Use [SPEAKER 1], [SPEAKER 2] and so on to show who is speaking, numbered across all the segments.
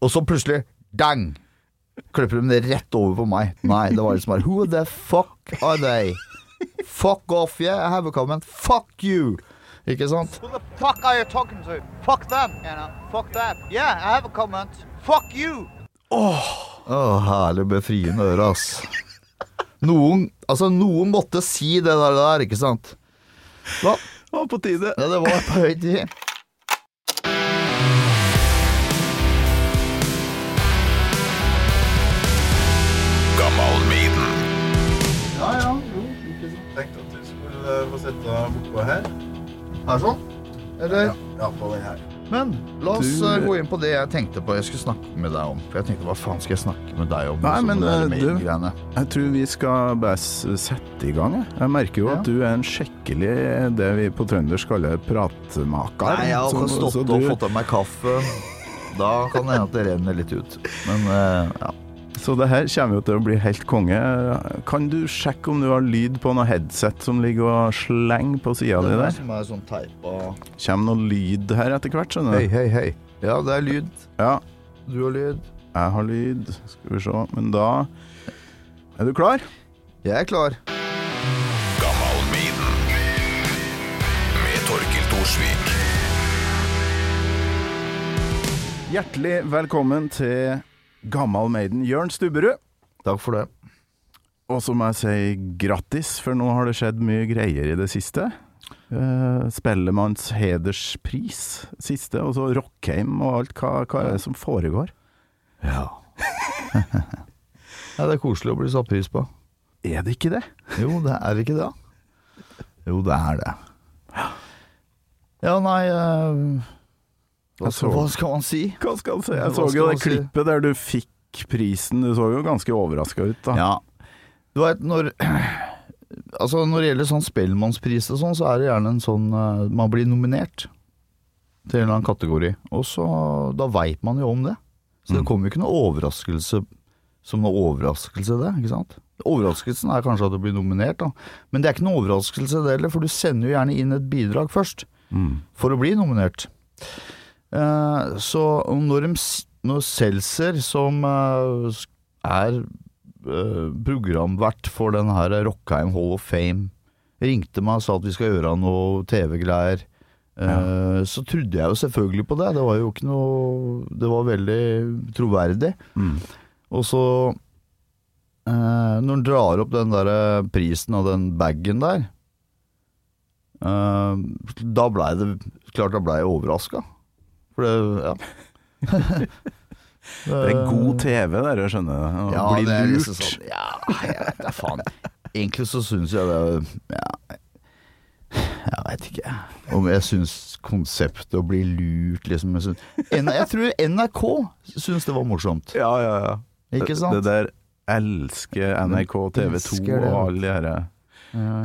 [SPEAKER 1] Og så plutselig, dang! Klipper de det rett over på meg. Nei, det var liksom bare Who the fuck are they? Fuck off, yeah, I have a comment. Fuck you! Ikke sant?
[SPEAKER 2] Who the fuck are you talking to? Fuck them, you know. Fuck them. Yeah, I have a comment. Fuck you.
[SPEAKER 1] Å, herlig befriende øre, ass. Noen, altså, noen måtte si det der, der ikke sant? Da,
[SPEAKER 3] Det var på tide.
[SPEAKER 1] ja, det var på høy tid.
[SPEAKER 3] Sitte bortpå her.
[SPEAKER 1] Her sånn? Eller?
[SPEAKER 3] Ja, på den her.
[SPEAKER 1] Men la oss
[SPEAKER 3] Du-
[SPEAKER 1] eh, gå inn på det jeg tenkte på jeg skulle snakke med deg om. For jeg tenkte, hva faen skal jeg snakke med deg om?
[SPEAKER 3] Nei,
[SPEAKER 1] Sånn
[SPEAKER 3] men, eh,
[SPEAKER 1] med
[SPEAKER 3] du-
[SPEAKER 1] greiene.
[SPEAKER 3] Jeg tror vi skal bare sette i gang. Jeg, merker jo
[SPEAKER 1] Ja.
[SPEAKER 3] at du er en skikkelig det vi på trøndersk kaller pratmaker.
[SPEAKER 1] Nei, jeg har
[SPEAKER 3] Så-
[SPEAKER 1] stått
[SPEAKER 3] så
[SPEAKER 1] og
[SPEAKER 3] du-
[SPEAKER 1] fått av meg kaffe. Da kan det hende at det renner litt ut. Men eh, ja.
[SPEAKER 3] Så det her kommer jo til å bli helt konge. Kan du sjekke om du har lyd på noe headset som ligger og slenger på sida di
[SPEAKER 1] Det er
[SPEAKER 3] der?
[SPEAKER 1] som er sånn teipa
[SPEAKER 3] Kommer noe lyd her etter hvert, skjønner du.
[SPEAKER 1] hei, hei. hei. Ja, det er lyd.
[SPEAKER 3] Ja,
[SPEAKER 1] Du har lyd.
[SPEAKER 3] jeg har lyd. Skal vi se. Men da Er du klar?
[SPEAKER 1] Jeg er klar.
[SPEAKER 4] Gammal Med Torkil Thorsvik.
[SPEAKER 3] Hjertelig velkommen til Gammal Maiden. Jørn Stubberud.
[SPEAKER 1] Takk for det.
[SPEAKER 3] Og så må jeg si grattis, for nå har det skjedd mye greier i det siste. Uh, Spellemanns hederspris siste, og så Rockheim og alt. Hva, hva er det som foregår?
[SPEAKER 1] Ja. ja. Det er koselig å bli satt pris på.
[SPEAKER 3] Er det ikke det?
[SPEAKER 1] Jo, det er ikke det. Jo, det er det. Ja, nei eh, hva,
[SPEAKER 3] så-
[SPEAKER 1] hva skal man si?
[SPEAKER 3] Hva skal jeg si? Jeg så jo
[SPEAKER 1] det
[SPEAKER 3] det
[SPEAKER 1] si?
[SPEAKER 3] klippet der du fikk prisen. Du så jo ganske overraska ut, da.
[SPEAKER 1] Ja. Du vet, når Altså, når det gjelder sånn Spellemannspris og sånn, så er det gjerne en sånn eh, Man blir nominert til en eller annen kategori, og så Da veit man jo om det. Så det
[SPEAKER 3] Mm.
[SPEAKER 1] kommer jo ikke noe overraskelse som noe overraskelse, det. ikke sant? Overraskelsen er kanskje at du blir nominert, da. Men det er ikke noe overraskelse det heller, for du sender jo gjerne inn et bidrag først
[SPEAKER 3] Mm.
[SPEAKER 1] for å bli nominert. Eh, så når, de, når Seltzer, som eh, er eh, programvert for den her Rockheim Hall of Fame, ringte meg og sa at vi skal gjøre noe TV-greier, ja. så trodde jeg jo selvfølgelig på det. Det var jo ikke noe Det var veldig troverdig.
[SPEAKER 3] Mm.
[SPEAKER 1] Og så Når han drar opp den der prisen og den bagen der Da blei det Klart da blei jeg overraska. For det Ja.
[SPEAKER 3] Det er god TV, der, jeg skjønner. Å
[SPEAKER 1] Ja,
[SPEAKER 3] bli
[SPEAKER 1] det er
[SPEAKER 3] lurt.
[SPEAKER 1] liksom sånn Ja, jeg vet da faen. Egentlig så syns jeg det Ja, jeg veit ikke om jeg syns konseptet å bli lurt, liksom Jeg, synes, jeg tror NRK syns det var morsomt.
[SPEAKER 3] Ja, ja, ja.
[SPEAKER 1] Ikke sant?
[SPEAKER 3] Det, det der elsker NRK, TV2 og alle de her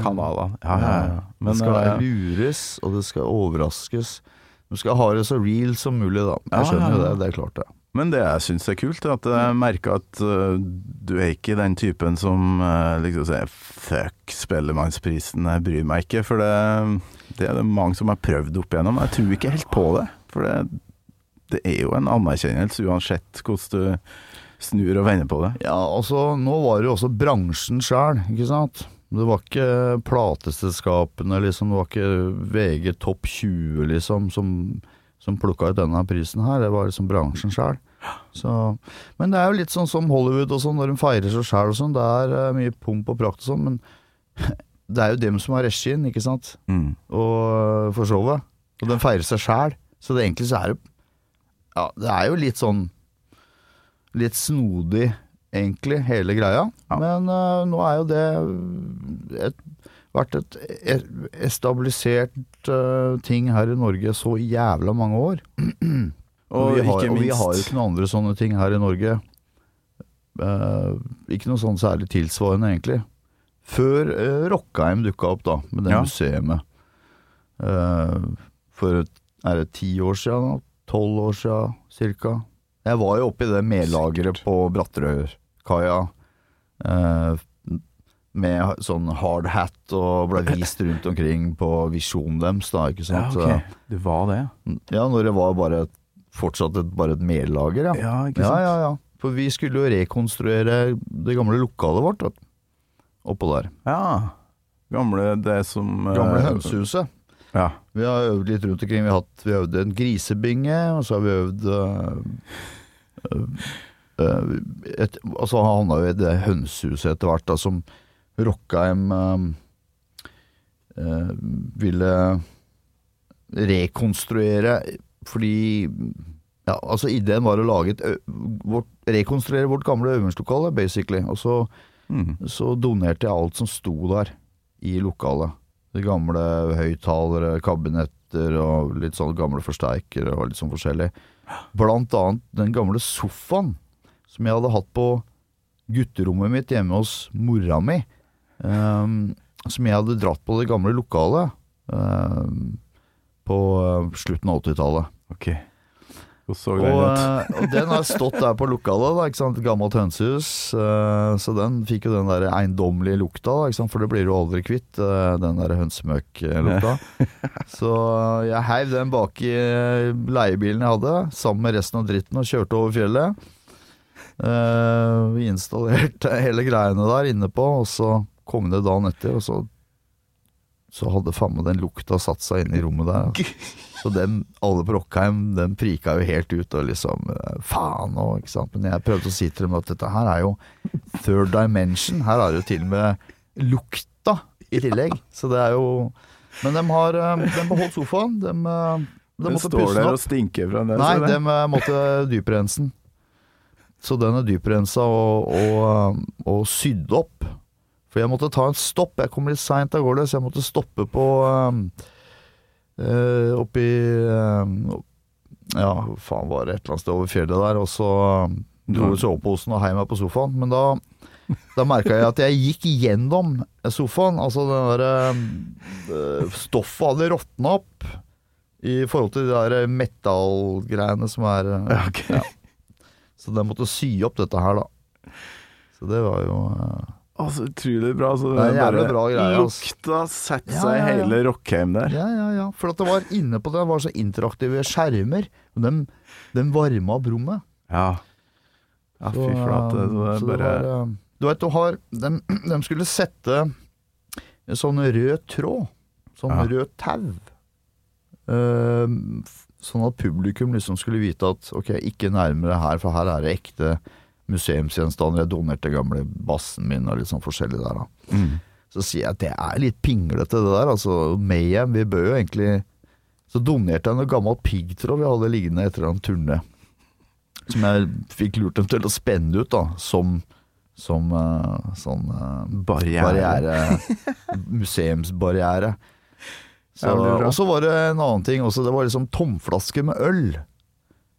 [SPEAKER 3] kanaler. Ja, ja, ja. Men
[SPEAKER 1] det skal
[SPEAKER 3] eh,
[SPEAKER 1] lures, og det skal overraskes. Du skal ha det så real som mulig, da. Jeg skjønner jo det, det er klart det.
[SPEAKER 3] Men det jeg syns er kult, er at jeg merker at uh, du er ikke den typen som uh, liksom sier 'fuck Spellemannsprisen, jeg bryr meg ikke'. For det, det er det mange som har prøvd opp igjennom. Jeg tror ikke helt på det. For det, det er jo en anerkjennelse uansett hvordan du snur og vender på det.
[SPEAKER 1] Ja, altså, nå var det jo også bransjen sjøl, ikke sant. Det var ikke plateselskapene, liksom. Det var ikke VG Topp 20, liksom, som, som plukka ut denne prisen her. Det var liksom bransjen sjøl. Men det er jo litt sånn som Hollywood og sånn, når de feirer seg sjæl og sånn. Det er eh, mye pomp og prakt og sånn, men det er jo dem som har regien, ikke sant.
[SPEAKER 3] Mm.
[SPEAKER 1] og øh, for showet. Og den feirer seg sjæl. Så det egentlig så er det Ja, det er jo litt sånn Litt snodig, egentlig, hele greia.
[SPEAKER 3] Ja.
[SPEAKER 1] Men uh, nå er jo det et, vært et e- establisert uh, ting her i Norge så jævla mange år.
[SPEAKER 3] Og,
[SPEAKER 1] vi har,
[SPEAKER 3] ikke
[SPEAKER 1] og vi har jo ikke noen andre sånne ting her i Norge. Uh, ikke noe sånn særlig tilsvarende, egentlig. Før Rockheim dukka opp, da, med det
[SPEAKER 3] Ja.
[SPEAKER 1] museet. For er det ti år siden? Tolv år siden, cirka. Jeg var jo oppe i det medlageret på Bratterøykaia. eh, med sånn hard hat og ble vist rundt omkring på visjonen deres, da, ikke
[SPEAKER 3] Ja,
[SPEAKER 1] sant.
[SPEAKER 3] Du var det.
[SPEAKER 1] Ja, når det var bare fortsatt et, bare et mellager, ja.
[SPEAKER 3] Ja, ikke sant?
[SPEAKER 1] ja, ja. For vi skulle jo rekonstruere det gamle lokalet vårt vet oppå der.
[SPEAKER 3] Ja. Gamle det som eh,
[SPEAKER 1] Gamle hønsehuset.
[SPEAKER 3] Ja.
[SPEAKER 1] Vi har øvd litt rundt omkring. Vi har, hatt, vi har øvd en grisebinge, og så har vi øvd øh, øh, et, altså Han havna vi i det hønsehuset etter hvert, da, som Rockheim øh, øh, ville rekonstruere fordi ja, altså Ideen var å lage et, vårt, rekonstruere vårt gamle øvingslokale, basically. Og så
[SPEAKER 3] Mm.
[SPEAKER 1] så donerte jeg alt som sto der i lokalet. De gamle høyttalere, kabinetter og litt sånn gamle forsterkere og litt sånn forskjellig. Blant annet den gamle sofaen som jeg hadde hatt på gutterommet mitt hjemme hos mora mi. Um, som jeg hadde dratt på det gamle lokalet um, på eh, slutten av 80-tallet.
[SPEAKER 3] Ok. Hvordan så
[SPEAKER 1] Og, eh, og den har stått der på lokalet, da, ikke sant? gammelt hønsehus. Uh, Så den fikk jo den der eiendommelige lukta, da, ikke sant? for det blir du aldri kvitt, uh, den der hønsemøklukta. Så jeg heiv den bak i leiebilen jeg hadde, sammen med resten av dritten, og kjørte over fjellet. Eh, Vi installerte hele greiene der inne på, og så kom det dagen etter, og så så hadde faen meg den lukta satt seg inn i rommet der. Så dem, alle på Rockheim, den prika jo helt ut og liksom eh, Faen og ikke sant. Men jeg prøvde å si til dem at dette her er jo third dimension. Her er det jo til og med lukta i tillegg. Så det er jo Men de har eh, De beholdt sofaen. De, de måtte
[SPEAKER 3] står
[SPEAKER 1] pusse den
[SPEAKER 3] der
[SPEAKER 1] opp.
[SPEAKER 3] og stinker den.
[SPEAKER 1] Nei, de måtte dyprense den. Så den er dyprensa og, og, eh, og sydd opp. For jeg måtte ta en stopp. Jeg kom litt seint av gårde, så jeg måtte stoppe på uh, Oppi øh, Ja, faen var det? Et eller annet sted over fjellet der. Og så um, dro vi soveposen og heiv meg på sofaen. Men da, da merka jeg at jeg gikk gjennom sofaen. Altså det derre um, Stoffet hadde råtna opp i forhold til de der metallgreiene som er uh,
[SPEAKER 3] Ja, ok.
[SPEAKER 1] ja. Så den måtte sy opp dette her, da. Så det var jo uh,
[SPEAKER 3] Å, utrolig bra. Så
[SPEAKER 1] Det er
[SPEAKER 3] bare
[SPEAKER 1] bra greie, altså.
[SPEAKER 3] Lukta satte
[SPEAKER 1] Ja,
[SPEAKER 3] seg i
[SPEAKER 1] ja, ja.
[SPEAKER 3] hele Rockheim der.
[SPEAKER 1] Ja, ja, ja. For at det var inne på det det var så interaktive skjermer. Og dem, dem varma opp rommet.
[SPEAKER 3] Ja. Ja, fy flate. Så det er bare
[SPEAKER 1] var, uh, Du vet, du har dem, dem skulle sette sånn rød tråd. Sånn rød tau. Uh, sånn at publikum liksom skulle vite at ok, ikke nærmere her, for her er det ekte museumsgjenstander. Jeg donerte gamle bassen min og litt sånn forskjellig der, da.
[SPEAKER 3] mm.
[SPEAKER 1] Så sier jeg at det er litt pinglete det der, altså Mayhem, vi bør jo egentlig Så donerte jeg noe gammelt piggtråd vi hadde liggende etter en turné. Som jeg fikk lurt dem til å spenne ut, da, som, som uh, sånn uh,
[SPEAKER 3] Barriere.
[SPEAKER 1] barriere. museumsbarriere. Så, og så var det en annen ting også, det var liksom tomflaske med øl.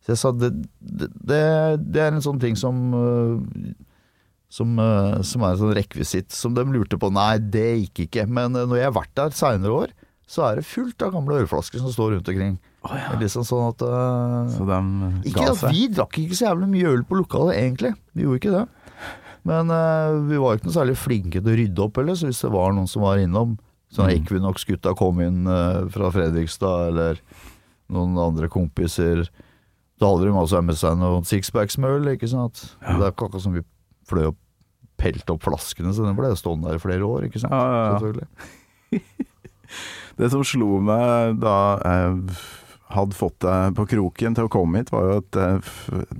[SPEAKER 1] Så jeg sa det, det, det, er en sånn ting som øh, som, øh, som er en sånn rekvisitt som de lurte på. Nei, det gikk ikke. Men øh, når jeg har vært der seinere år, så er det fullt av gamle ølflasker som står rundt omkring.
[SPEAKER 3] Oh, ja.
[SPEAKER 1] Liksom sånn at uh,
[SPEAKER 3] Så de
[SPEAKER 1] Ikke at vi drakk ikke så jævlig mye øl på lokalet, egentlig. Vi gjorde ikke det. Men uh, vi var ikke noe særlig flinke til å rydde opp heller, så hvis det var noen som var innom
[SPEAKER 3] Mm.
[SPEAKER 1] Equinox-gutta kom inn øh, fra Fredrikstad, eller noen andre kompiser Da hadde de altså med seg noen sixpacks med øl, ikke sant.
[SPEAKER 3] Ja.
[SPEAKER 1] Det er ikke akkurat som vi fløy og pelte opp flaskene, så den ble stående der i flere år, ikke sant.
[SPEAKER 3] Ja, ja. Det som slo meg da jeg hadde fått deg på kroken til å komme hit, var jo at eh,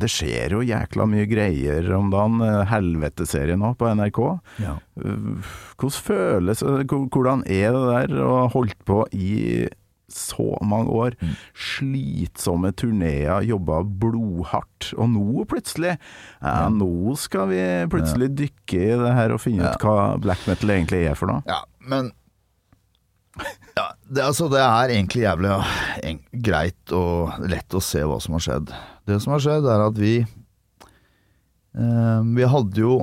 [SPEAKER 3] det skjer jo jækla mye greier om dagen. Eh, Helveteserie nå på NRK.
[SPEAKER 1] Ja.
[SPEAKER 3] Eh, Hvordan føles Hvordan er det der å ha holdt på i så mange år?
[SPEAKER 1] Mm.
[SPEAKER 3] Slitsomme turneer, jobba blodhardt. Og nå plutselig ja. Nå skal vi plutselig dykke i det her og finne ut hva black metal egentlig er for noe.
[SPEAKER 1] Ja, men ja, det, altså, det er egentlig jævlig ja, en, greit og lett å se hva som har skjedd. Det som har skjedd, er at vi eh, Vi hadde jo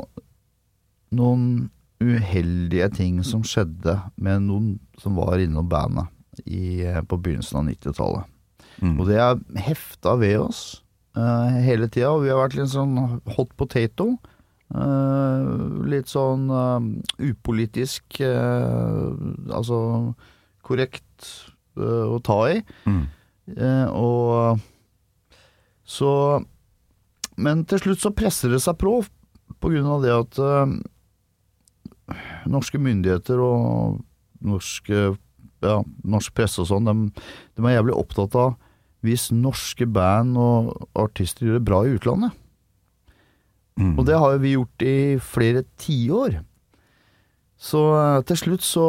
[SPEAKER 1] noen uheldige ting som skjedde med noen som var innom bandet i, eh, på begynnelsen av 90-tallet.
[SPEAKER 3] Mm.
[SPEAKER 1] Og det er hefta ved oss eh, hele tida. Og vi har vært litt sånn hot potato. Eh, litt sånn eh, upolitisk eh, Altså korrekt eh, å ta i.
[SPEAKER 3] Mm.
[SPEAKER 1] Eh, og Så Men til slutt så presser det seg på, på grunn av det at eh, norske myndigheter og norske ja, norsk presse og sånn, de, de er jævlig opptatt av hvis norske band og artister gjør det bra i utlandet.
[SPEAKER 3] Mm.
[SPEAKER 1] Og det har jo vi gjort i flere tiår. Så til slutt så,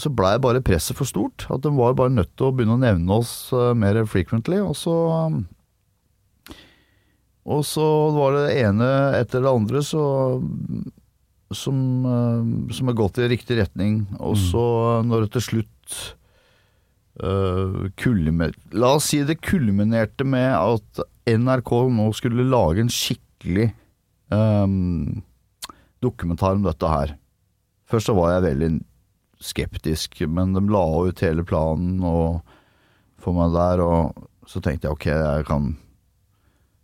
[SPEAKER 1] så blei bare presset for stort. At de var bare nødt til å begynne å nevne oss eh, mer frequently. Og så Og så var det ene etter det andre så som, eh, som har gått i riktig retning. Og så, når det til slutt uh, kulmer, La oss si det kulminerte med at NRK nå skulle lage en skikkelig um, dokumentar om dette her. Først så var jeg veldig skeptisk, men de la ut hele planen og for meg der, og så tenkte jeg ok, jeg kan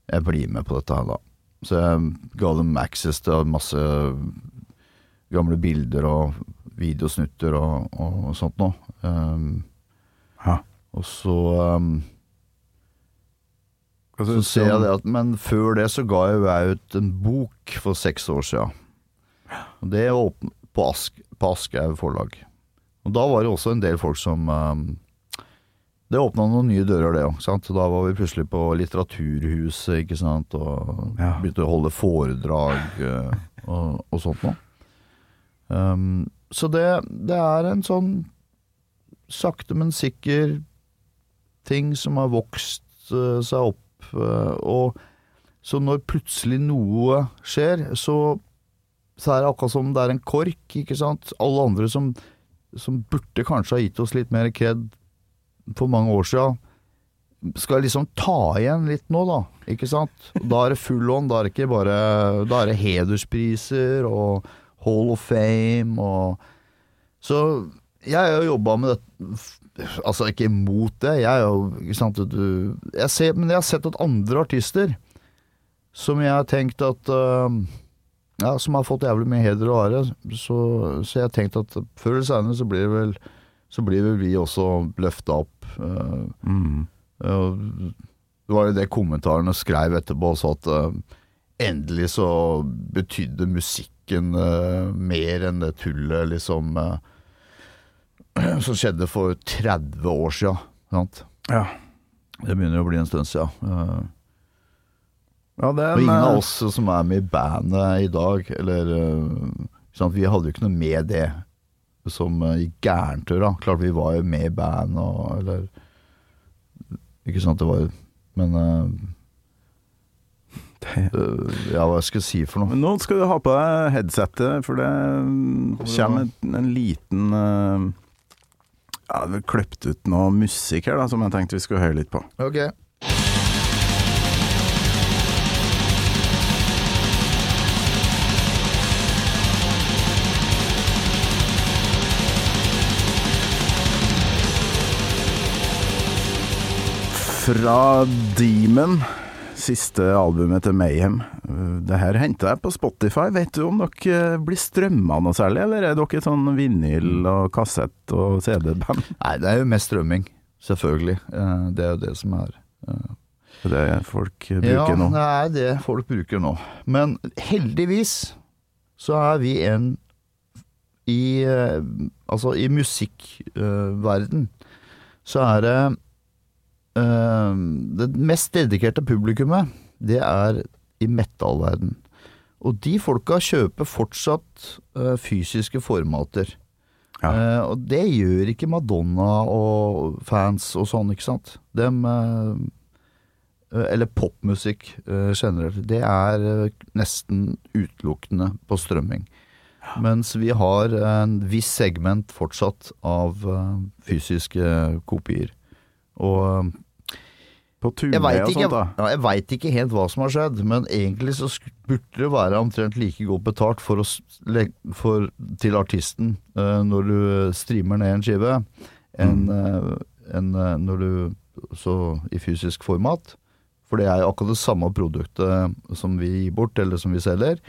[SPEAKER 1] Jeg blir med på dette her, da. Så jeg ga dem access til masse gamle bilder og videosnutter og, og sånt noe. Um, og så um, så ser jeg det at, Men før det så ga jeg ut en bok for seks år. Og det åpnet på, Ask, på Aschehoug forlag. Og da var det også en del folk som um, Det åpna noen nye dører, det òg. Da var vi plutselig på Litteraturhuset, ikke sant, og
[SPEAKER 3] Ja.
[SPEAKER 1] begynte å holde foredrag eh, og, og sånt noe. Um, så det, det er en sånn sakte, men sikker ting som har vokst eh, seg opp. eh, og så når plutselig noe skjer, så, så er det akkurat som det er en kork, ikke sant. Alle andre som, som burde kanskje ha gitt oss litt mer kred for mange år siden, skal liksom ta igjen litt nå, da. Ikke sant? Da er det full on, da er det ikke bare Da er det hederspriser og Hall of Fame og Så jeg har jo jobba med dette Altså ikke imot det, jeg er jo ikke sant, jeg ser, Men jeg har sett at andre artister som jeg har tenkt at øh, Ja, som har fått jævlig mye heder og ære, så, så jeg har tenkt at før eller senere så blir vel så blir vel vi også løfta opp. Uh,
[SPEAKER 3] Mm.
[SPEAKER 1] uh, det var jo det kommentarene skrev etterpå, så at uh, endelig så betydde musikken eh, mer enn det tullet liksom som skjedde for 30 år siden.
[SPEAKER 3] Ja.
[SPEAKER 1] Det begynner å bli en stund siden. Eh,
[SPEAKER 3] ja, det
[SPEAKER 1] og ingen av
[SPEAKER 3] eh,
[SPEAKER 1] oss som er med i bandet i dag, eller eh, sant? Vi hadde jo ikke noe med det som uh, gikk gærent. da. Klart vi var jo med i band og eller Ikke sant, det var Men uh,
[SPEAKER 3] det-
[SPEAKER 1] ja, hva skal jeg si for noe?
[SPEAKER 3] Men Nå skal du ha på deg headsetet, for det mm,
[SPEAKER 1] Kommer
[SPEAKER 3] en, en liten uh, Ja, kløpt ut noe musikk her da, som jeg tenkte vi skulle høre litt på.
[SPEAKER 1] Ok.
[SPEAKER 3] Fra Demon, siste albumet til Mayhem. Uh, Det her henta jeg på Spotify. Vet du om dere blir strømma noe særlig, eller er dere sånn vinyl og kassett og CD-band?
[SPEAKER 1] Nei, det er jo mest strømming. Selvfølgelig. Eh, Det er jo det som er
[SPEAKER 3] Det er folk
[SPEAKER 1] Ja,
[SPEAKER 3] bruker nå.
[SPEAKER 1] det er det folk bruker nå. Men heldigvis så er vi en i eh, Altså, i musikkverden så er det eh, Det mest dedikerte publikummet, det er i metallverden. Og de folka kjøper fortsatt eh, fysiske formater.
[SPEAKER 3] Ja.
[SPEAKER 1] Eh, og det gjør ikke Madonna og fans og sånn, ikke sant. Dem eh, Eller popmusikk generelt. Det er nesten utelukkende på strømming. Mens vi har en viss segment fortsatt av fysiske kopier. Og
[SPEAKER 3] På turné og
[SPEAKER 1] ikke,
[SPEAKER 3] sånt, da.
[SPEAKER 1] ja, jeg vet ikke helt hva som har skjedd, men egentlig så burde det være omtrent like godt betalt for å, for, til artisten uh, når du streamer ned en skive, enn mm. uh, en, uh, når du så i fysisk format. For det er jo akkurat det samme produktet som vi gir bort, eller som vi selger.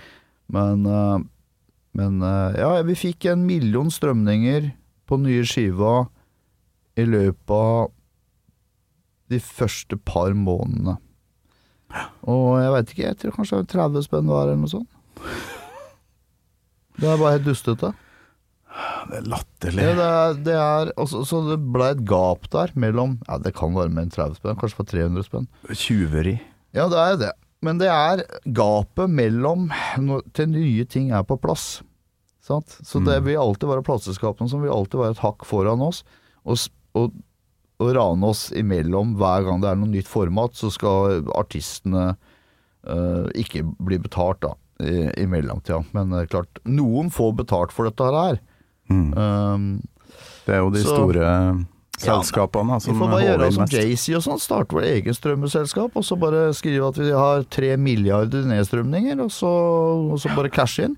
[SPEAKER 1] Men, eh, men eh, ja, vi fikk en million strømninger på nye skiva i løpet av de første par månedene. Og jeg veit ikke, jeg tror kanskje det er 30 spenn hver eller noe sånt. Det er bare helt dustete.
[SPEAKER 3] Det er latterlig.
[SPEAKER 1] Ja, det er, det er også, Så det blei et gap der mellom Ja, det kan være mer enn 30 spenn, kanskje for 300 spenn.
[SPEAKER 3] Tjuveri.
[SPEAKER 1] Ja, det er det. Men det er gapet mellom når, til nye ting er på plass. Sant? Så det vil alltid være plateselskapene som vil alltid være et hakk foran oss. Og, og, og rane oss imellom hver gang det er noe nytt format, så skal artistene uh, ikke bli betalt da, i, i mellomtida. Men er klart, noen får betalt for dette her.
[SPEAKER 3] Mm.
[SPEAKER 1] Um,
[SPEAKER 3] Det er jo de
[SPEAKER 1] Så-
[SPEAKER 3] store selskapene da,
[SPEAKER 1] vi får bare gjøre som. Jay-Z og sånn, starte vårt eget strømmeselskap, og så bare skrive at vi har tre milliarder nedstrømninger, og så, og så bare cashe inn.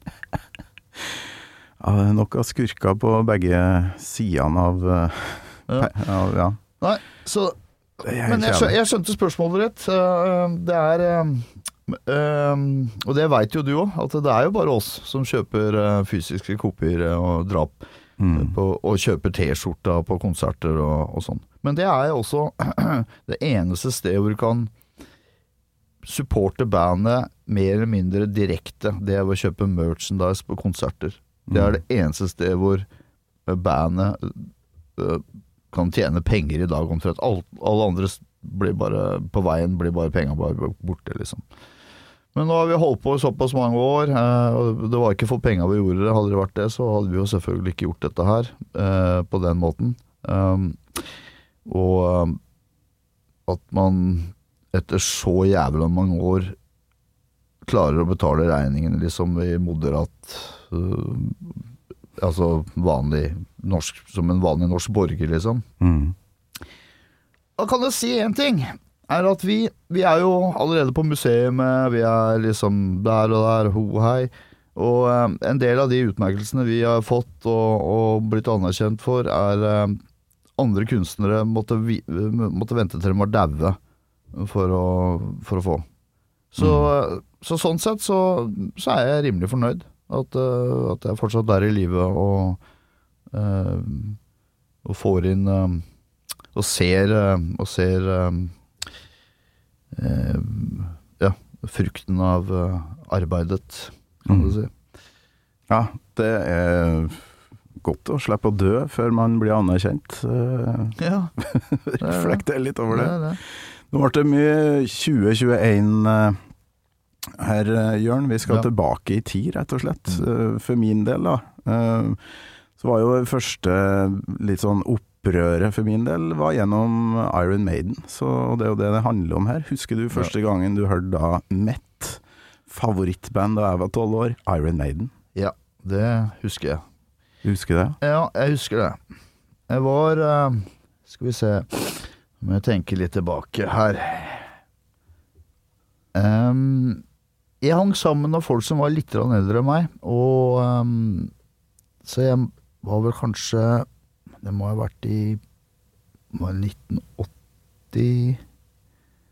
[SPEAKER 3] Ja, det er nok av skurker på begge sidene av, eh,
[SPEAKER 1] Ja.
[SPEAKER 3] ja.
[SPEAKER 1] Nei, så Men jeg,
[SPEAKER 3] helt
[SPEAKER 1] jeg skjønte spørsmålet ditt. Eh, Det er eh, eh, Og det veit jo du òg, at det er jo bare oss som kjøper eh, fysiske kopier eh, og drap.
[SPEAKER 3] Mm.
[SPEAKER 1] på, og kjøper T-skjorta på konserter og, og sånn. Men det er jo også det eneste stedet hvor du kan supporte bandet mer eller mindre direkte. Det er ved å kjøpe merchandise på konserter. Det er det eneste stedet hvor eh, bandet eh, kan tjene penger i dag omtrent. All, alle andre blir bare på veien blir bare penga borte, liksom. Men nå har vi holdt på i såpass mange år, eh, og det var ikke for penga vi gjorde det. Hadde det vært det, så hadde vi jo selvfølgelig ikke gjort dette her eh, på den måten. Um, og um, at man etter så jævla mange år klarer å betale regningene liksom i moderat øh, Altså vanlig norsk Som en vanlig norsk borger, liksom.
[SPEAKER 3] Mm.
[SPEAKER 1] Da kan jeg si én ting. Er at vi, vi er jo allerede på museet, vi er liksom der og der, ho hei. Og eh, en del av de utmerkelsene vi har fått og, og blitt anerkjent for, er eh, andre kunstnere måtte, vi, måtte vente til de var daue for, for å få. Så, så sånn sett så, så er jeg rimelig fornøyd. At, uh, at jeg fortsatt er i live og, uh, og får inn uh, og ser, og ser ja, frukten av arbeidet, kan
[SPEAKER 3] Mm.
[SPEAKER 1] du si.
[SPEAKER 3] Ja, det er godt å slippe å dø før man blir anerkjent.
[SPEAKER 1] Ja.
[SPEAKER 3] Reflekter litt over
[SPEAKER 1] det
[SPEAKER 3] det.
[SPEAKER 1] det.
[SPEAKER 3] Nå ble det mye 2021 eh, her, eh, Jørn. Vi skal
[SPEAKER 1] Ja.
[SPEAKER 3] tilbake i tid, rett og slett. Eh, For min del, da. eh, Så var jo det første litt sånn opprøret for min del var gjennom Iron Maiden. Så det er jo det det handler om her. Husker du første gangen du hørte da Met? Favorittband da jeg var tolv år? Iron Maiden.
[SPEAKER 1] Ja, det husker jeg.
[SPEAKER 3] Du husker det?
[SPEAKER 1] Ja, jeg husker det. Jeg var Skal vi se Må jeg tenke litt tilbake her. Ehm, jeg hang sammen med folk som var litt eldre enn meg, og um, Så jeg var vel kanskje Det må ha vært i var det 1980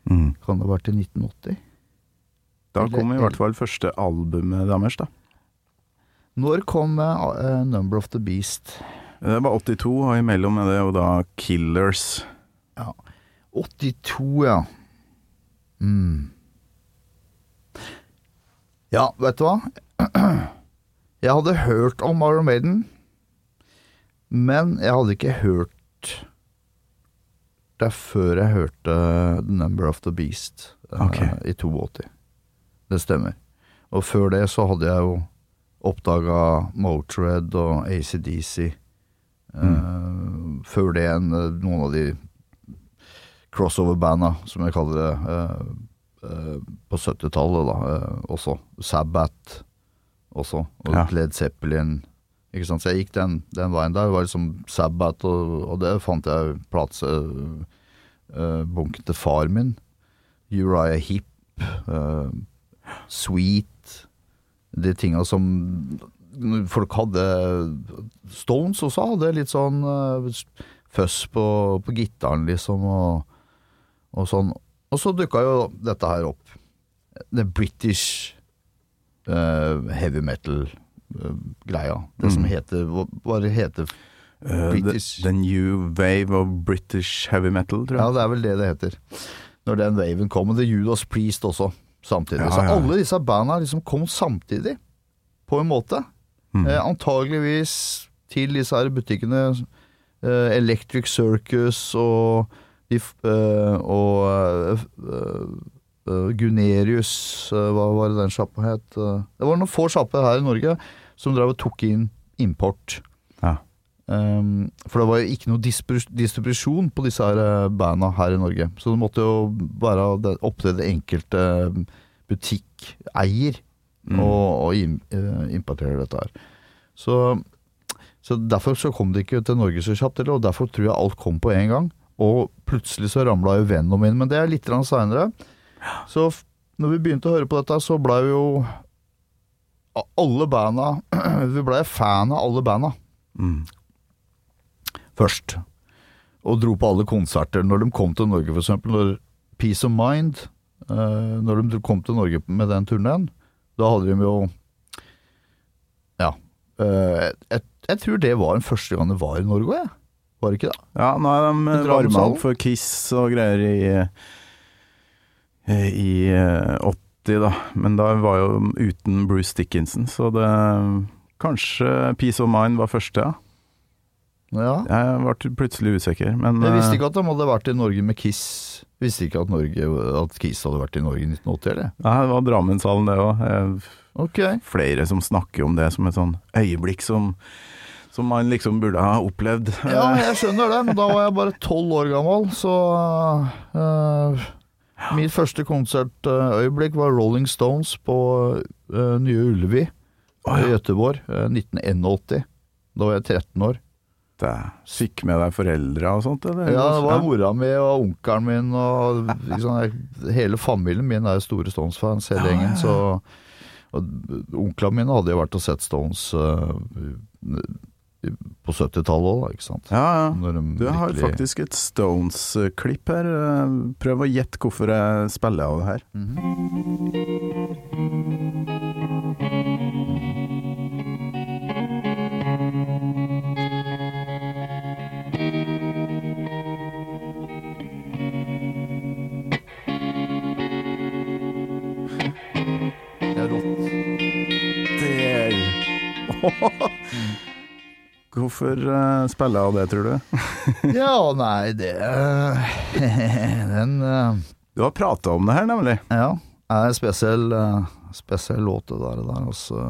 [SPEAKER 3] Mm.
[SPEAKER 1] Kan det ha vært i 1980?
[SPEAKER 3] Da
[SPEAKER 1] Eller-
[SPEAKER 3] kom i hvert fall første albumet deres, da.
[SPEAKER 1] Når kom uh, 'Number of the Beast'?
[SPEAKER 3] Det var 82, og imellom er det jo da Killers. Ja.
[SPEAKER 1] 82, ja. Mm. Ja, vet du hva? Jeg hadde hørt om Iron Maiden, men jeg hadde ikke hørt det før jeg hørte The Number of the Beast okay.
[SPEAKER 3] uh,
[SPEAKER 1] i 82. Det stemmer. Og før det så hadde jeg jo oppdaga Motörhead og ACDC. Eh, før det en, noen av de crossover-banda, som jeg kaller det, eh, eh, på 70-tallet da, eh, også. Sabbat også, og
[SPEAKER 3] Ja.
[SPEAKER 1] Led Zeppelin. Ikke sant? Så jeg gikk den, den veien der. Det var liksom Sabbat, og, og det fant jeg platse uh, bunken til far min. Uriah Hip, eh, Sweet De tinga som folk hadde Stones også hadde litt sånn uh, føss på, på gitaren, liksom, og, og sånn. Og så dukka jo dette her opp. The British uh, heavy metal-greia. det som
[SPEAKER 3] Mm.
[SPEAKER 1] heter Hva hva det heter
[SPEAKER 3] uh, the,
[SPEAKER 1] British.
[SPEAKER 3] the New Wave of British Heavy Metal, tror jeg.
[SPEAKER 1] Ja, det er vel det det heter. når den waven kom. Og The Judas Priest også, samtidig.
[SPEAKER 3] Ja,
[SPEAKER 1] Så
[SPEAKER 3] ja.
[SPEAKER 1] alle disse banda liksom kom samtidig, på en måte.
[SPEAKER 3] Mm.
[SPEAKER 1] Eh, antageligvis til disse her butikkene eh, Electric Circus og, eh, og eh, eh, Gunerius eh, Hva var det den sjappa het? Eh, det var noen få sjapper her i Norge som drev og tok inn import.
[SPEAKER 3] Ja.
[SPEAKER 1] Um, for det var jo ikke noe distribusjon på disse her eh, banda her i Norge. Så det måtte jo være opp til det enkelte butikkeier
[SPEAKER 3] Mm.
[SPEAKER 1] å å im- eh, importere dette her. Så, så derfor så kom det ikke til Norge så kjapt, og derfor tror jeg alt kom på en gang. Og plutselig så ramla jo Venom inn, men det er litt seinere. Så når vi begynte å høre på dette, så blei vi jo alle banda Vi blei fan av alle banda
[SPEAKER 3] Mm.
[SPEAKER 1] først. Og dro på alle konserter når de kom til Norge, eksempel. Når Peace of Mind, eh, når de kom til Norge med den turneen, da hadde de jo Ja. Jeg, jeg, jeg tror det var den første gang det var i Norge jeg. Var da?
[SPEAKER 3] Ja, nå er de
[SPEAKER 1] Men
[SPEAKER 3] varma opp for Kiss og greier i, eh, i eh, 80, da. Men da var jo uten Bruce Dickinson, så det Kanskje Peace of Mind var første, ja.
[SPEAKER 1] Ja.
[SPEAKER 3] Jeg ble plutselig usikker, men
[SPEAKER 1] Jeg visste
[SPEAKER 3] eh,
[SPEAKER 1] ikke at de hadde vært i Norge med Kiss. Visste ikke at, Norge, at Kiss hadde vært i Norge i 1980, eller?
[SPEAKER 3] Nei, det var Drammenshallen, det òg.
[SPEAKER 1] Okay.
[SPEAKER 3] Flere som snakker om det som et sånn øyeblikk som, som man liksom burde ha opplevd.
[SPEAKER 1] Ja, jeg skjønner det, men da var jeg bare tolv år gammel, så uh, Mitt første konsertøyeblikk var Rolling Stones på uh, Nye Ullevi
[SPEAKER 3] oh, ja.
[SPEAKER 1] i Gøteborg, uh, 1981. Da var jeg 13 år.
[SPEAKER 3] Det Fikk med deg foreldra og sånt, eller?
[SPEAKER 1] Ja, det var mora mi og onkelen min og liksom, hele familien min er store Stones-fans, hele
[SPEAKER 3] Ja,
[SPEAKER 1] gjengen.
[SPEAKER 3] ja, ja.
[SPEAKER 1] Så og Onklene mine hadde jo vært og sett Stones eh, på 70-tallet òg, ikke sant.
[SPEAKER 3] Ja, ja. Du
[SPEAKER 1] virkelig...
[SPEAKER 3] Har faktisk et Stones-klipp her. Eh, Prøv å gjette hvorfor jeg spiller av det her.
[SPEAKER 1] Det er rått.
[SPEAKER 3] Der! Hvorfor eh, spiller jeg av det, tror du?
[SPEAKER 1] Ja, nei, det Den eh,
[SPEAKER 3] Du har prata om det her, nemlig.
[SPEAKER 1] Ja, Det er en spesiell, eh, spesiell låt det der, der altså.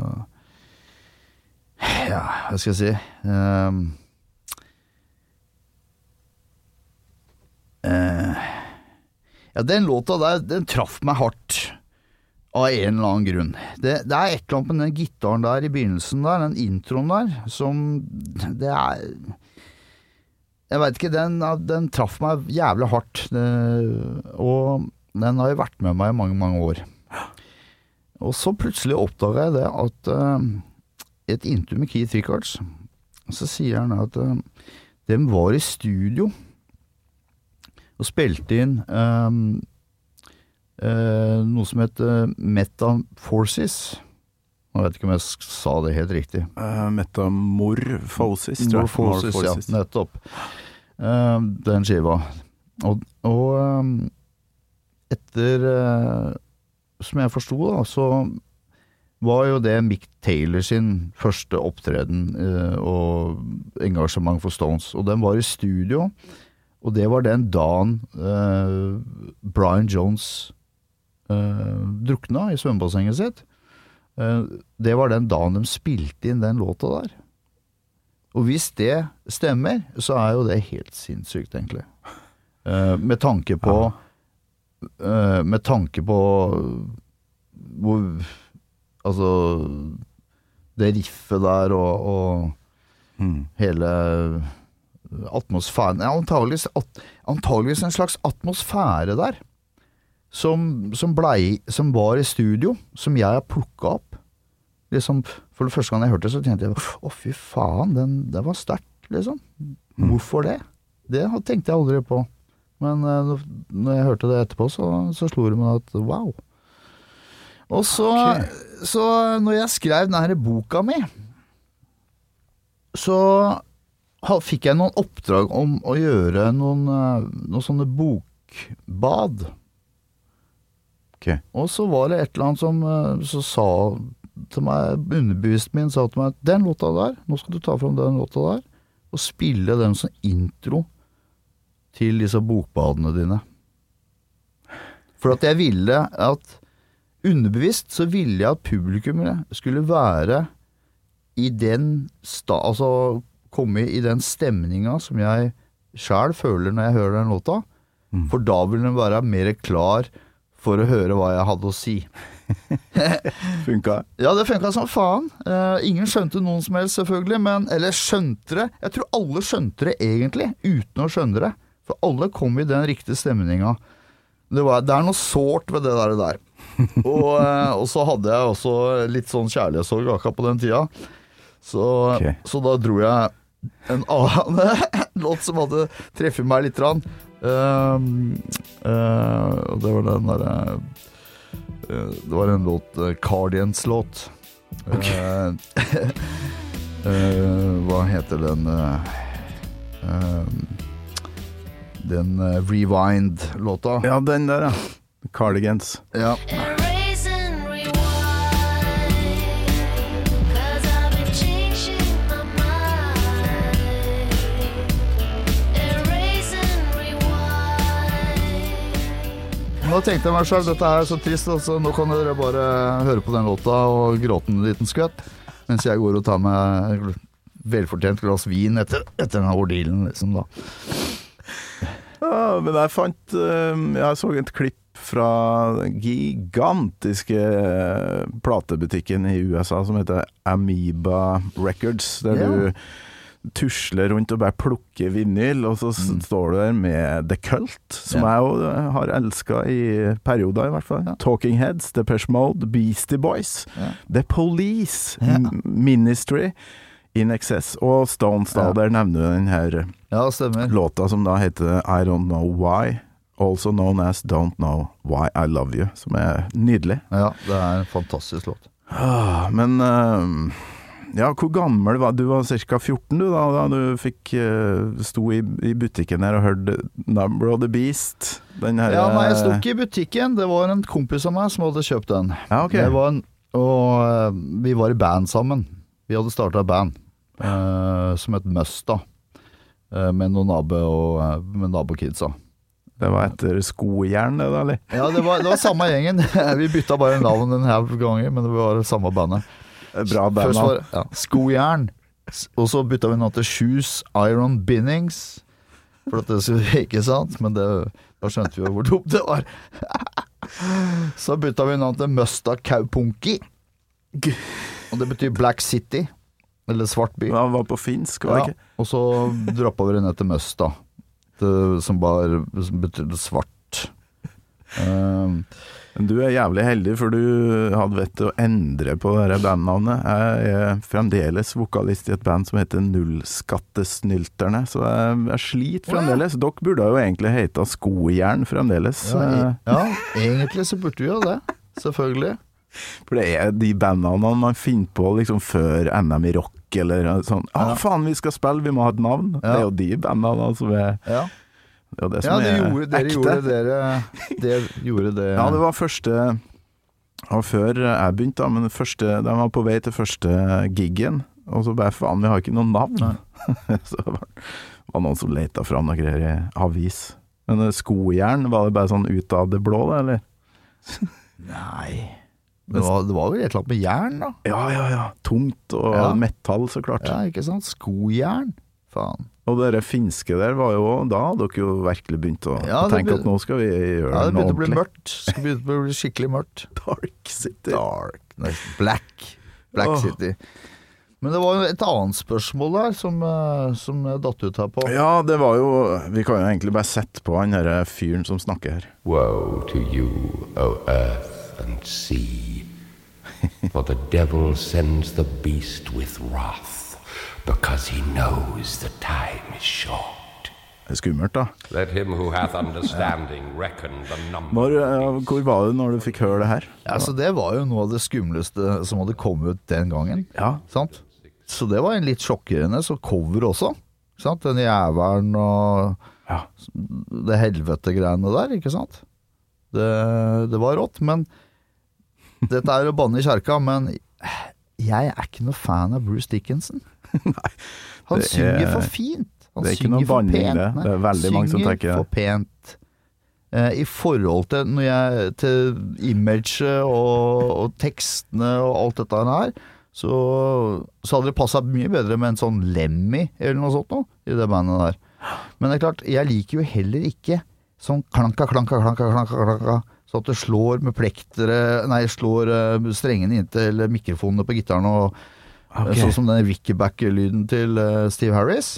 [SPEAKER 1] Ja, hva skal jeg si um, uh, Ja, den låta der, den traff meg hardt. Av en eller annen grunn. Det, det er et eller annet med den gitaren der i begynnelsen der, den introen der, som Det er Jeg veit ikke, den, den traff meg jævlig hardt. Det, og den har jo vært med meg i mange, mange år. Og så plutselig oppdaga jeg det at eh, i et intervju med Keith Rickards, så sier han at uh, de var i studio og spilte inn eh, eh, noe som het uh, Metaforces. Jeg vet ikke om jeg sa det helt riktig.
[SPEAKER 3] Uh, Metamorphosis, tror jeg.
[SPEAKER 1] Morphosis, ja, nettopp. Uh, den skiva. Og, og um, etter uh, Som jeg forsto, da, så var jo det Mick Taylor sin første opptreden uh, og engasjement for Stones. Og den var i studio, og det var den dagen eh, Brian Jones eh, drukna i svømmebassenget sitt. Eh, det var den dagen de spilte inn den låta der. Og hvis det stemmer, så er jo det helt sinnssykt, egentlig. Eh, med tanke på eh, Med tanke på hvor Altså Det riffet der og, og
[SPEAKER 3] Mm.
[SPEAKER 1] hele atmosfæren antageligvis, at, antageligvis en slags atmosfære der. Som, som, blei, som var i studio, som jeg har plukka opp. Liksom, for det første gang jeg hørte det, så tenkte jeg å, fy faen, den, det var sterkt, liksom. Hvorfor det? Det tenkte jeg aldri på. Men eh, når jeg hørte det etterpå, så, så slo det meg at wow. Og så, så når jeg skrev denne boka mi, så fikk jeg noen oppdrag om å gjøre noen, eh, noen sånne bokbad
[SPEAKER 3] Ok.
[SPEAKER 1] Og så var det et eller annet som eh, så sa til meg, underbevisten min sa til meg at den låta der, nå skal du ta fram den låta der, og spille den som intro til disse bokbadene dine. For at jeg ville at Underbevisst så ville jeg at publikummet skulle være i den sta... Altså komme i den stemninga som jeg sjæl føler når jeg hører den låta. For da vil den være mer klar for å høre hva jeg hadde å si.
[SPEAKER 3] Funka?
[SPEAKER 1] Ja, det funka som faen. Uh, ingen skjønte noen som helst, selvfølgelig, men Eller skjønte det. Jeg tror alle skjønte det egentlig, uten å skjønne det. For alle kom i den riktige stemninga. Det, var, det er noe sårt ved det der. der. og, uh, og så hadde jeg også litt sånn kjærlighetssorg akkurat på den tida. Så,
[SPEAKER 3] okay.
[SPEAKER 1] så da dro jeg en annen låt som hadde treffet meg litt. Rann. Eh, og det var den derre uh, Det var en låt, uh, Cardians-låt. Eh, eh, hva heter den eh, eh, Den eh, Rewind-låta.
[SPEAKER 3] Ja, den der, ja. Cardigans.
[SPEAKER 1] Ja. Da tenkte jeg meg sjøl, dette er så trist, altså. nå kan dere bare høre på den låta og gråte en liten skvett. Mens jeg går og tar meg velfortjent glass vin etter, etter denne ordealen, liksom, da.
[SPEAKER 3] Ja, men jeg fant eh, Jeg så et klipp fra den gigantiske eh, platebutikken i USA som heter Amoeba Records, der
[SPEAKER 1] yeah.
[SPEAKER 3] du tusler rundt og bare plukker vinyl, og så mm. står du der med The Cult, som.
[SPEAKER 1] Ja.
[SPEAKER 3] jeg jo eh, har elska i perioder, i hvert fall.
[SPEAKER 1] Ja.
[SPEAKER 3] Talking Heads, Depeche Mode, Beastie Boys,
[SPEAKER 1] Ja.
[SPEAKER 3] The Police. Ministry, In Excess og Stones, da. Der nevner du den her
[SPEAKER 1] Ja,
[SPEAKER 3] låta som da heter I Don't Know Why, also known as Don't Know Why I Love You, som er nydelig.
[SPEAKER 1] Ja, det er en fantastisk låt.
[SPEAKER 3] Ah, Men eh, ja, hvor gammel var du? Du var ca. 14 du da, da du fikk uh, sto i, i butikken her og hørte Number of the Beast? Den her
[SPEAKER 1] Ja, nei, jeg sto
[SPEAKER 3] eh,
[SPEAKER 1] ikke i butikken. Det var en kompis av meg som hadde kjøpt den.
[SPEAKER 3] Ja, ok.
[SPEAKER 1] Det var en, og uh, vi var i band sammen. Vi hadde starta band uh, som het Musta. uh, med noen nabo og eh, med nabokidsa.
[SPEAKER 3] Det var etter skojern, det da, eller?
[SPEAKER 1] Ja, det var, det var samme gjengen. Vi bytta bare navn en haug ganger, men det var samme bandet.
[SPEAKER 3] Bra band.
[SPEAKER 1] Ja, Skojern, og så bytta vi nå til Shoes Iron Binnings. For at det skulle Ikke sant? Men det, da skjønte vi jo hvor dumt det var. Så bytta vi navn til Musta Kaupunki. Og det betyr Black City. Eller Svart by.
[SPEAKER 3] Ja, var på finsk, var det
[SPEAKER 1] Ja, og så droppa vi det ned til Musta, det, som bare som betydde svart. Um,
[SPEAKER 3] du er jævlig heldig, for du hadde vett til å endre på det bandnavnet. Jeg er fremdeles vokalist i et band som heter Nullskattesnylterne, så jeg, jeg sliter fremdeles. Dere burde jo egentlig heta Skojern fremdeles.
[SPEAKER 1] ja,
[SPEAKER 3] eh,
[SPEAKER 1] ja, egentlig så burde vi jo det. Selvfølgelig.
[SPEAKER 3] For det er de bandnavnene man finner på liksom før NM i rock, eller sånn Å,
[SPEAKER 1] Ja.
[SPEAKER 3] faen, vi skal spille, vi må ha et navn. Det er jo de bandnavnene som er
[SPEAKER 1] Ja,
[SPEAKER 3] Det var det som ja
[SPEAKER 1] det
[SPEAKER 3] er
[SPEAKER 1] gjorde, dere
[SPEAKER 3] ekte.
[SPEAKER 1] gjorde dere Det gjorde det
[SPEAKER 3] Ja, det var første Og før jeg begynte, da, men første, de var på vei til første giggen, og så bare faen, vi har ikke noe navn. så det var, var noen som leita fram noe greier i avis. Men eh, skojern, var det bare sånn ut av det blå, det, eller?
[SPEAKER 1] Nei det var, det var vel et eller annet med jern, da?
[SPEAKER 3] Ja, ja, ja. Tungt og
[SPEAKER 1] Ja.
[SPEAKER 3] metall, så klart.
[SPEAKER 1] Ja, ikke sant? Skojern. Faen.
[SPEAKER 3] Og det finske der var jo Da hadde dere jo virkelig begynt å
[SPEAKER 1] Ja, det
[SPEAKER 3] tenke at nå skal vi gjøre
[SPEAKER 1] Ja, det
[SPEAKER 3] noe
[SPEAKER 1] begynte å bli mørkt. Det begynte å bli skikkelig mørkt.
[SPEAKER 3] Dark City.
[SPEAKER 1] Dark. Nei, Black. Black
[SPEAKER 3] oh.
[SPEAKER 1] City. Men det var jo et annet spørsmål der som, eh, som datt ut her på.
[SPEAKER 3] Ja, det var jo Vi kan jo egentlig bare sette på han derre fyren som snakker her.
[SPEAKER 5] Woe to you, O earth and sea, for the devil sends the beast with wrath, because he knows the time is short.
[SPEAKER 3] Det er skummelt, da.
[SPEAKER 5] Let him who hath understanding reckon the number.
[SPEAKER 3] Når, eh, hvor var du når du fikk høre det her?
[SPEAKER 1] Ja, så Det var jo noe av det skumleste som hadde kommet ut den gangen.
[SPEAKER 3] Ja.
[SPEAKER 1] Sant? Så det var en litt sjokkerende. Så cover også. Sant? Den jævelen og
[SPEAKER 3] Ja.
[SPEAKER 1] det helvete-greiene der, ikke sant? Det, det var rått. Men dette er å banne i kjerka, men jeg er ikke noe fan av Bruce Dickinson. Han
[SPEAKER 3] Det
[SPEAKER 1] synger
[SPEAKER 3] er-
[SPEAKER 1] for fint. Han
[SPEAKER 3] det er ikke noe banning, det. Det er veldig mange som tenker det.
[SPEAKER 1] for pent. Eh, I forhold til, når jeg, til imaget og, og tekstene og alt dette her, så, så hadde det passa mye bedre med en sånn Lemmy eller noe sånt noe, i det bandet der. Men det er klart, jeg liker jo heller ikke sånn klanka, klanka, klanka, klanka, klanka så at det slår med plektere Nei, slår eh, strengene inntil mikrofonene på gitaren og
[SPEAKER 3] Ok.
[SPEAKER 1] Sånn som den Rickeback-lyden til eh, Steve Harris.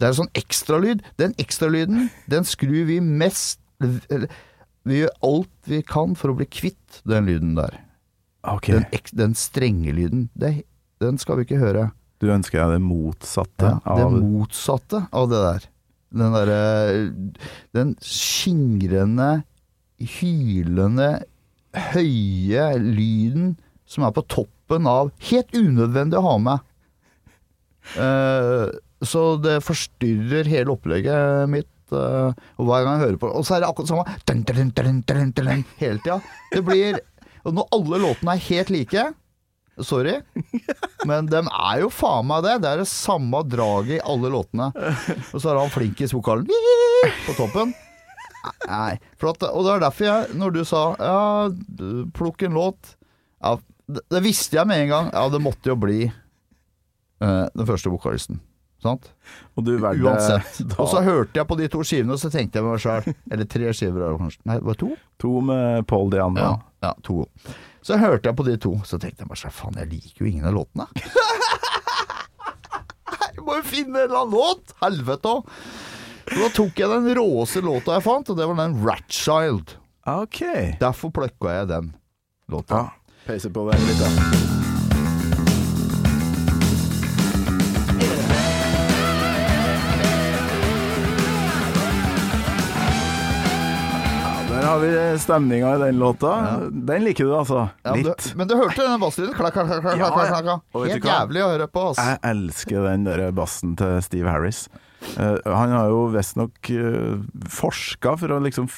[SPEAKER 1] Det er en sånn ekstralyd. Den ekstralyden, den skrur vi mest Vi gjør alt vi kan for å bli kvitt den lyden der.
[SPEAKER 3] Okay.
[SPEAKER 1] Den, ek, den strenge lyden. Det, den skal vi ikke høre.
[SPEAKER 3] du ønsker deg det motsatte
[SPEAKER 1] Ja, det
[SPEAKER 3] av
[SPEAKER 1] motsatte av det der. Den derre Den skingrende, hylende, høye lyden som er på toppen av Helt unødvendig å ha med. Uh, så det forstyrrer hele opplegget mitt. Uh, og hver gang jeg hører på Og så er det akkurat samme dun, dun, dun, hele tida. Det blir Og når alle låtene er helt like Sorry, men dem er jo faen meg det. Det er det samme draget i alle låtene. Og så har han flinkis-vokalen på toppen. Nei, at, og det er derfor jeg, når du sa ja, plukk en låt ja, det, det visste jeg med en gang. Ja, det måtte jo bli uh, den første vokalisten. Sant?
[SPEAKER 3] Og du valgte
[SPEAKER 1] Uansett.
[SPEAKER 3] da
[SPEAKER 1] Og så hørte jeg på de to skivene, og så tenkte jeg med meg sjøl Eller tre skiver, er kanskje. Nei, det var to?
[SPEAKER 3] to med Paul Dianne.
[SPEAKER 1] Ja, ja, to. Så hørte jeg på de to, så tenkte jeg meg selv, faen, jeg liker jo ingen av låtene. jeg må jo finne en eller annen låt! Helvete òg! Da tok jeg den råeste låta jeg fant, og det var den Ratchild.
[SPEAKER 3] Ok.
[SPEAKER 1] Derfor plukka jeg den låta.
[SPEAKER 3] Ja, peiser på den litt da. Ja, Der har vi stemninga i den låta. Den liker du altså?
[SPEAKER 1] Ja, men,
[SPEAKER 3] Litt.
[SPEAKER 1] du, men du hørte den basslyden? Klakk, klakk, klakk, klakk,
[SPEAKER 3] Ja,
[SPEAKER 1] klakk,
[SPEAKER 3] ja.
[SPEAKER 1] Helt jævlig å høre på, ass.
[SPEAKER 3] Jeg elsker den der bassen til Steve Harris. Uh, han har jo visstnok uh, forska for å liksom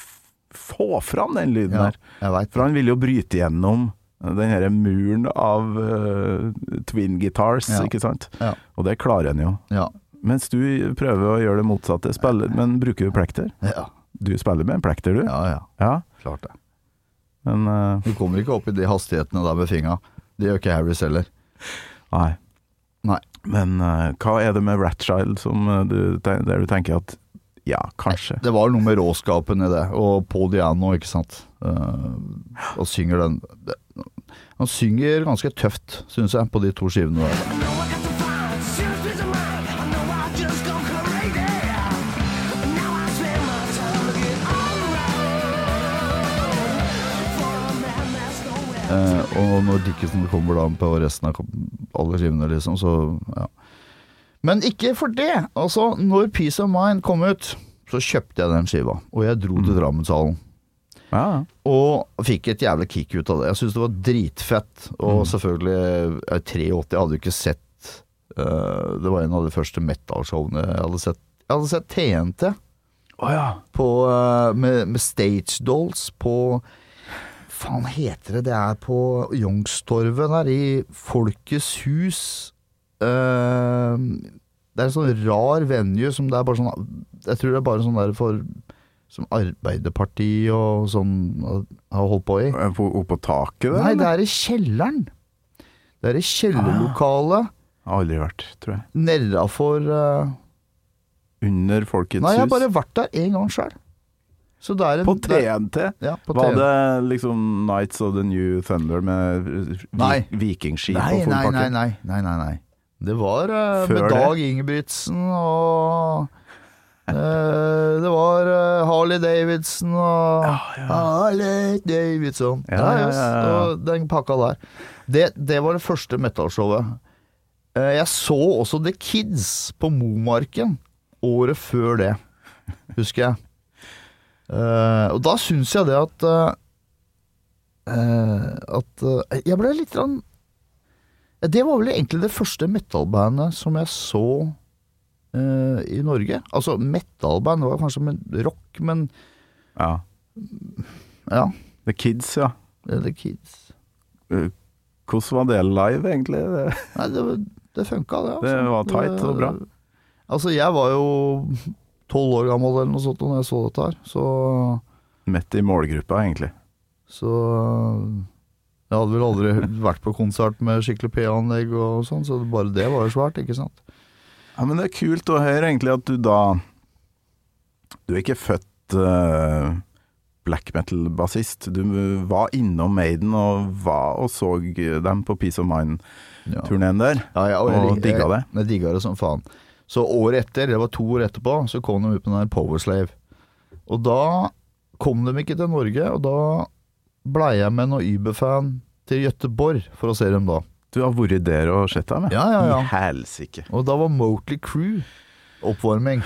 [SPEAKER 3] få fram den lyden
[SPEAKER 1] Ja,
[SPEAKER 3] der. For han vil jo bryte gjennom den her muren av uh, twin guitars,
[SPEAKER 1] Ja.
[SPEAKER 3] ikke sant?
[SPEAKER 1] Ja.
[SPEAKER 3] Og det klarer en jo.
[SPEAKER 1] Ja.
[SPEAKER 3] Mens du prøver å gjøre det motsatte, spiller, men bruker du plekter?
[SPEAKER 1] Ja.
[SPEAKER 3] Du spiller med en plekter, du?
[SPEAKER 1] ja, ja.
[SPEAKER 3] Ja,
[SPEAKER 1] Klart det.
[SPEAKER 3] men uh,
[SPEAKER 1] Du kommer ikke opp i de hastighetene der med fingra. Det gjør ikke Harris heller.
[SPEAKER 3] Nei.
[SPEAKER 1] Nei.
[SPEAKER 3] Men uh, hva er det med Ratchild som du, der du tenker at ja, kanskje?
[SPEAKER 1] Det var noe med råskapen i det, og Paul Diano, ikke sant. Uh, og synger den Han synger ganske tøft, syns jeg, på de to skivene der. Eh, og når Dickinson kommer da på resten av alle skivene, liksom, så ja. Men ikke for det! Altså, når Peace of Mind kom ut, så kjøpte jeg den skiva, og jeg dro til Drammenshallen.
[SPEAKER 3] Ja.
[SPEAKER 1] Og fikk et jævlig kick ut av det. Jeg syns det var dritfett. Og selvfølgelig, jeg er 83 jeg hadde jo ikke sett uh, Det var en av de første metal-showene jeg hadde sett. Jeg hadde sett TNT
[SPEAKER 3] Oh, ja.
[SPEAKER 1] på, uh, med, med Stage Dolls på Faen heter det? Det er på Youngstorget der, i Folkets hus. Uh, det er en sånn rar venue som det er bare sånn Jeg tror det er bare sånn der for Som Arbeiderpartiet og sånn har holdt på i.
[SPEAKER 3] På, oppå taket der?
[SPEAKER 1] Nei, det er i kjelleren. Det er i kjellerlokalet
[SPEAKER 3] Har aldri vært, tror jeg.
[SPEAKER 1] nedafor uh,
[SPEAKER 3] Under Folkets
[SPEAKER 1] Nei, jeg har bare vært der én gang sjøl. En
[SPEAKER 3] På TNT?
[SPEAKER 1] Ja, på
[SPEAKER 3] Var
[SPEAKER 1] TNT.
[SPEAKER 3] det liksom Nights of the New Thunder med
[SPEAKER 1] Nei.
[SPEAKER 3] vikingskip
[SPEAKER 1] Nei,
[SPEAKER 3] og full
[SPEAKER 1] nei,
[SPEAKER 3] pakke?
[SPEAKER 1] nei, nei, nei, nei, nei. Det var
[SPEAKER 3] uh,
[SPEAKER 1] med? Dag Ingebrigtsen og Det var eh, Harley Davidson og Harley Davidson.
[SPEAKER 3] Ja, ja, ja, ja.
[SPEAKER 1] Og den pakka der. Det, det var det første metal-showet. Eh, jeg så også The Kids på Momarken året før det, husker jeg. Eh, og da syns jeg det at eh, eh, At eh, jeg ble litt rann, Det var vel egentlig det første metal-bandet som jeg så eh, i Norge. Altså metal-band, var kanskje med rock, men
[SPEAKER 3] Ja.
[SPEAKER 1] Ja,
[SPEAKER 3] The Kids, ja.
[SPEAKER 1] er The Kids.
[SPEAKER 3] Uh, Hvordan var det live, egentlig?
[SPEAKER 1] Nei, det, det funka, det. Altså.
[SPEAKER 3] Det var tight og bra.
[SPEAKER 1] Altså, jeg var jo tolv år gammel eller noe sånt når jeg så dette her, så
[SPEAKER 3] Midt i målgruppa, egentlig.
[SPEAKER 1] Så jeg hadde vel aldri vært på konsert med skikkelig P-anlegg og sånn, så bare det var jo svært, ikke sant.
[SPEAKER 3] Ja, men det er kult å høre egentlig at du da Du er ikke født uh, black metal-bassist. Du var innom Maiden og var og så dem på Peace of Mind-turneen der.
[SPEAKER 1] Ja, ja,
[SPEAKER 3] Og
[SPEAKER 1] jeg,
[SPEAKER 3] digga det?
[SPEAKER 1] Jeg, jeg digga det som faen. Så året etter, det var to år etterpå, så kom de ut med den der Powerslave. Og da kom de ikke til Norge, og da blei jeg med noen Uber-fan til Gøteborg for å se dem da.
[SPEAKER 3] Du har vært der og sett dem?
[SPEAKER 1] Ja, ja, ja.
[SPEAKER 3] I helsike.
[SPEAKER 1] Og da var Motley Crew oppvarming.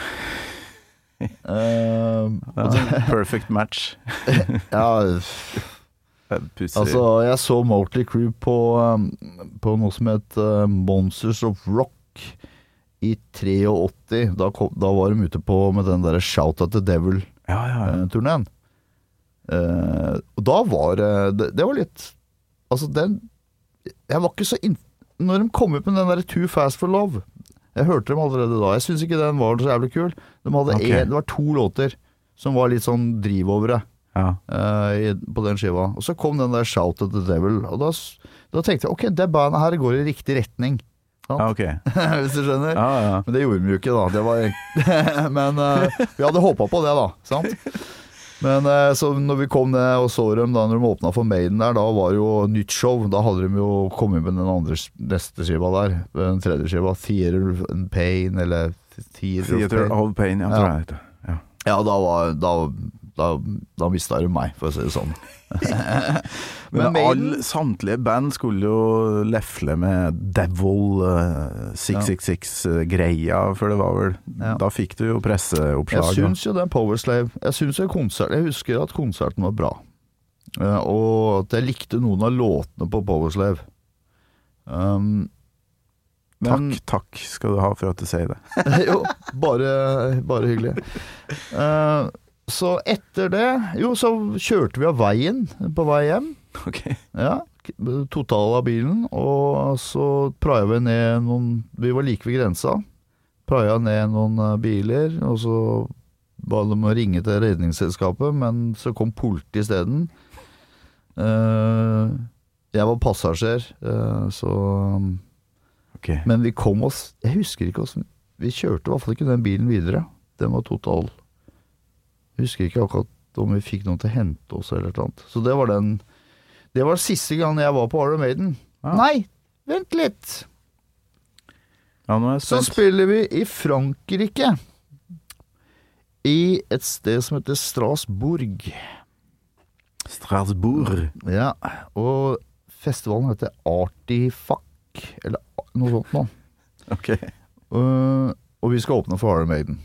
[SPEAKER 1] uh,
[SPEAKER 3] Ja, perfect match.
[SPEAKER 1] ja, Altså, jeg så Motley Crew på, um, på noe som het uh, Monsters of Rock i 83. Da, kom, da var de ute på med den derre Shout at the Devil
[SPEAKER 3] ja, ja, ja.
[SPEAKER 1] Devil-turneen. Eh, og da var det, det Det var litt Altså, den Jeg var ikke så inn... Når de kom ut med den derre Too Fast for Love Jeg hørte dem allerede da. Jeg syns ikke den var så jævlig kul. De hadde
[SPEAKER 3] Ok.
[SPEAKER 1] en, det var to låter som var litt sånn driv-overe
[SPEAKER 3] ja.
[SPEAKER 1] uh, på den skiva. Og så kom den der Shout at the Devil, og da, da tenkte jeg ok, det bandet her går i riktig retning.
[SPEAKER 3] Ja ok.
[SPEAKER 1] Hvis du skjønner?
[SPEAKER 3] Ja, ja.
[SPEAKER 1] Men det gjorde vi jo ikke, da. Det var, men uh, vi hadde håpa på det, da. Sant? Men eh, så når vi kom ned og så dem da når de åpna for Maiden der, da var det jo nytt show. Da hadde de jo kommet med den andre neste skiva der. Den tredje skiva. 'Theater and Pain', eller 'Theater,
[SPEAKER 3] Theater
[SPEAKER 1] of Pain'.
[SPEAKER 3] of Pain, ja. Ja.
[SPEAKER 1] Ja, da var Da, da, da mista du meg, for å si det sånn.
[SPEAKER 3] Men,
[SPEAKER 1] Men
[SPEAKER 3] all, samtlige band skulle jo lefle med Devil eh, 666-greia, for det var vel
[SPEAKER 1] Ja.
[SPEAKER 3] Da fikk du jo
[SPEAKER 1] Jeg
[SPEAKER 3] presseoppslag.
[SPEAKER 1] syns jo den Powerslave Jeg syns jo konsert Jeg husker at konserten var bra. Uh, og at jeg likte noen av låtene på Powerslave. Um, men
[SPEAKER 3] Takk, takk skal du ha for at du sier det.
[SPEAKER 1] jo, bare, bare hyggelig. Eh, så etter det Jo, så kjørte vi av veien på vei hjem.
[SPEAKER 3] Ok.
[SPEAKER 1] Ja, total av bilen, og så praia vi ned noen Vi var like ved grensa. Praia ned noen eh, biler, og så ba de å ringe til Redningsselskapet, men så kom politiet isteden. Uh, jeg var passasjer, uh, så
[SPEAKER 3] ok.
[SPEAKER 1] Men vi kom oss Jeg husker ikke åssen Vi kjørte i hvert fall ikke den bilen videre. Den var total husker ikke akkurat om vi fikk noen til å hente oss eller noe annet. Så det var den Det var siste gang jeg var på Iron Maiden.
[SPEAKER 3] Ja.
[SPEAKER 1] Nei, vent litt!
[SPEAKER 3] Ja, nå er jeg
[SPEAKER 1] Så spiller vi i Frankrike. I et sted som heter Strasbourg.
[SPEAKER 3] Strasbourg.
[SPEAKER 1] Ja, og festivalen heter Artifac, eller noe sånt noe.
[SPEAKER 3] Ok.
[SPEAKER 1] Uh, og vi skal åpne for Iron Maiden.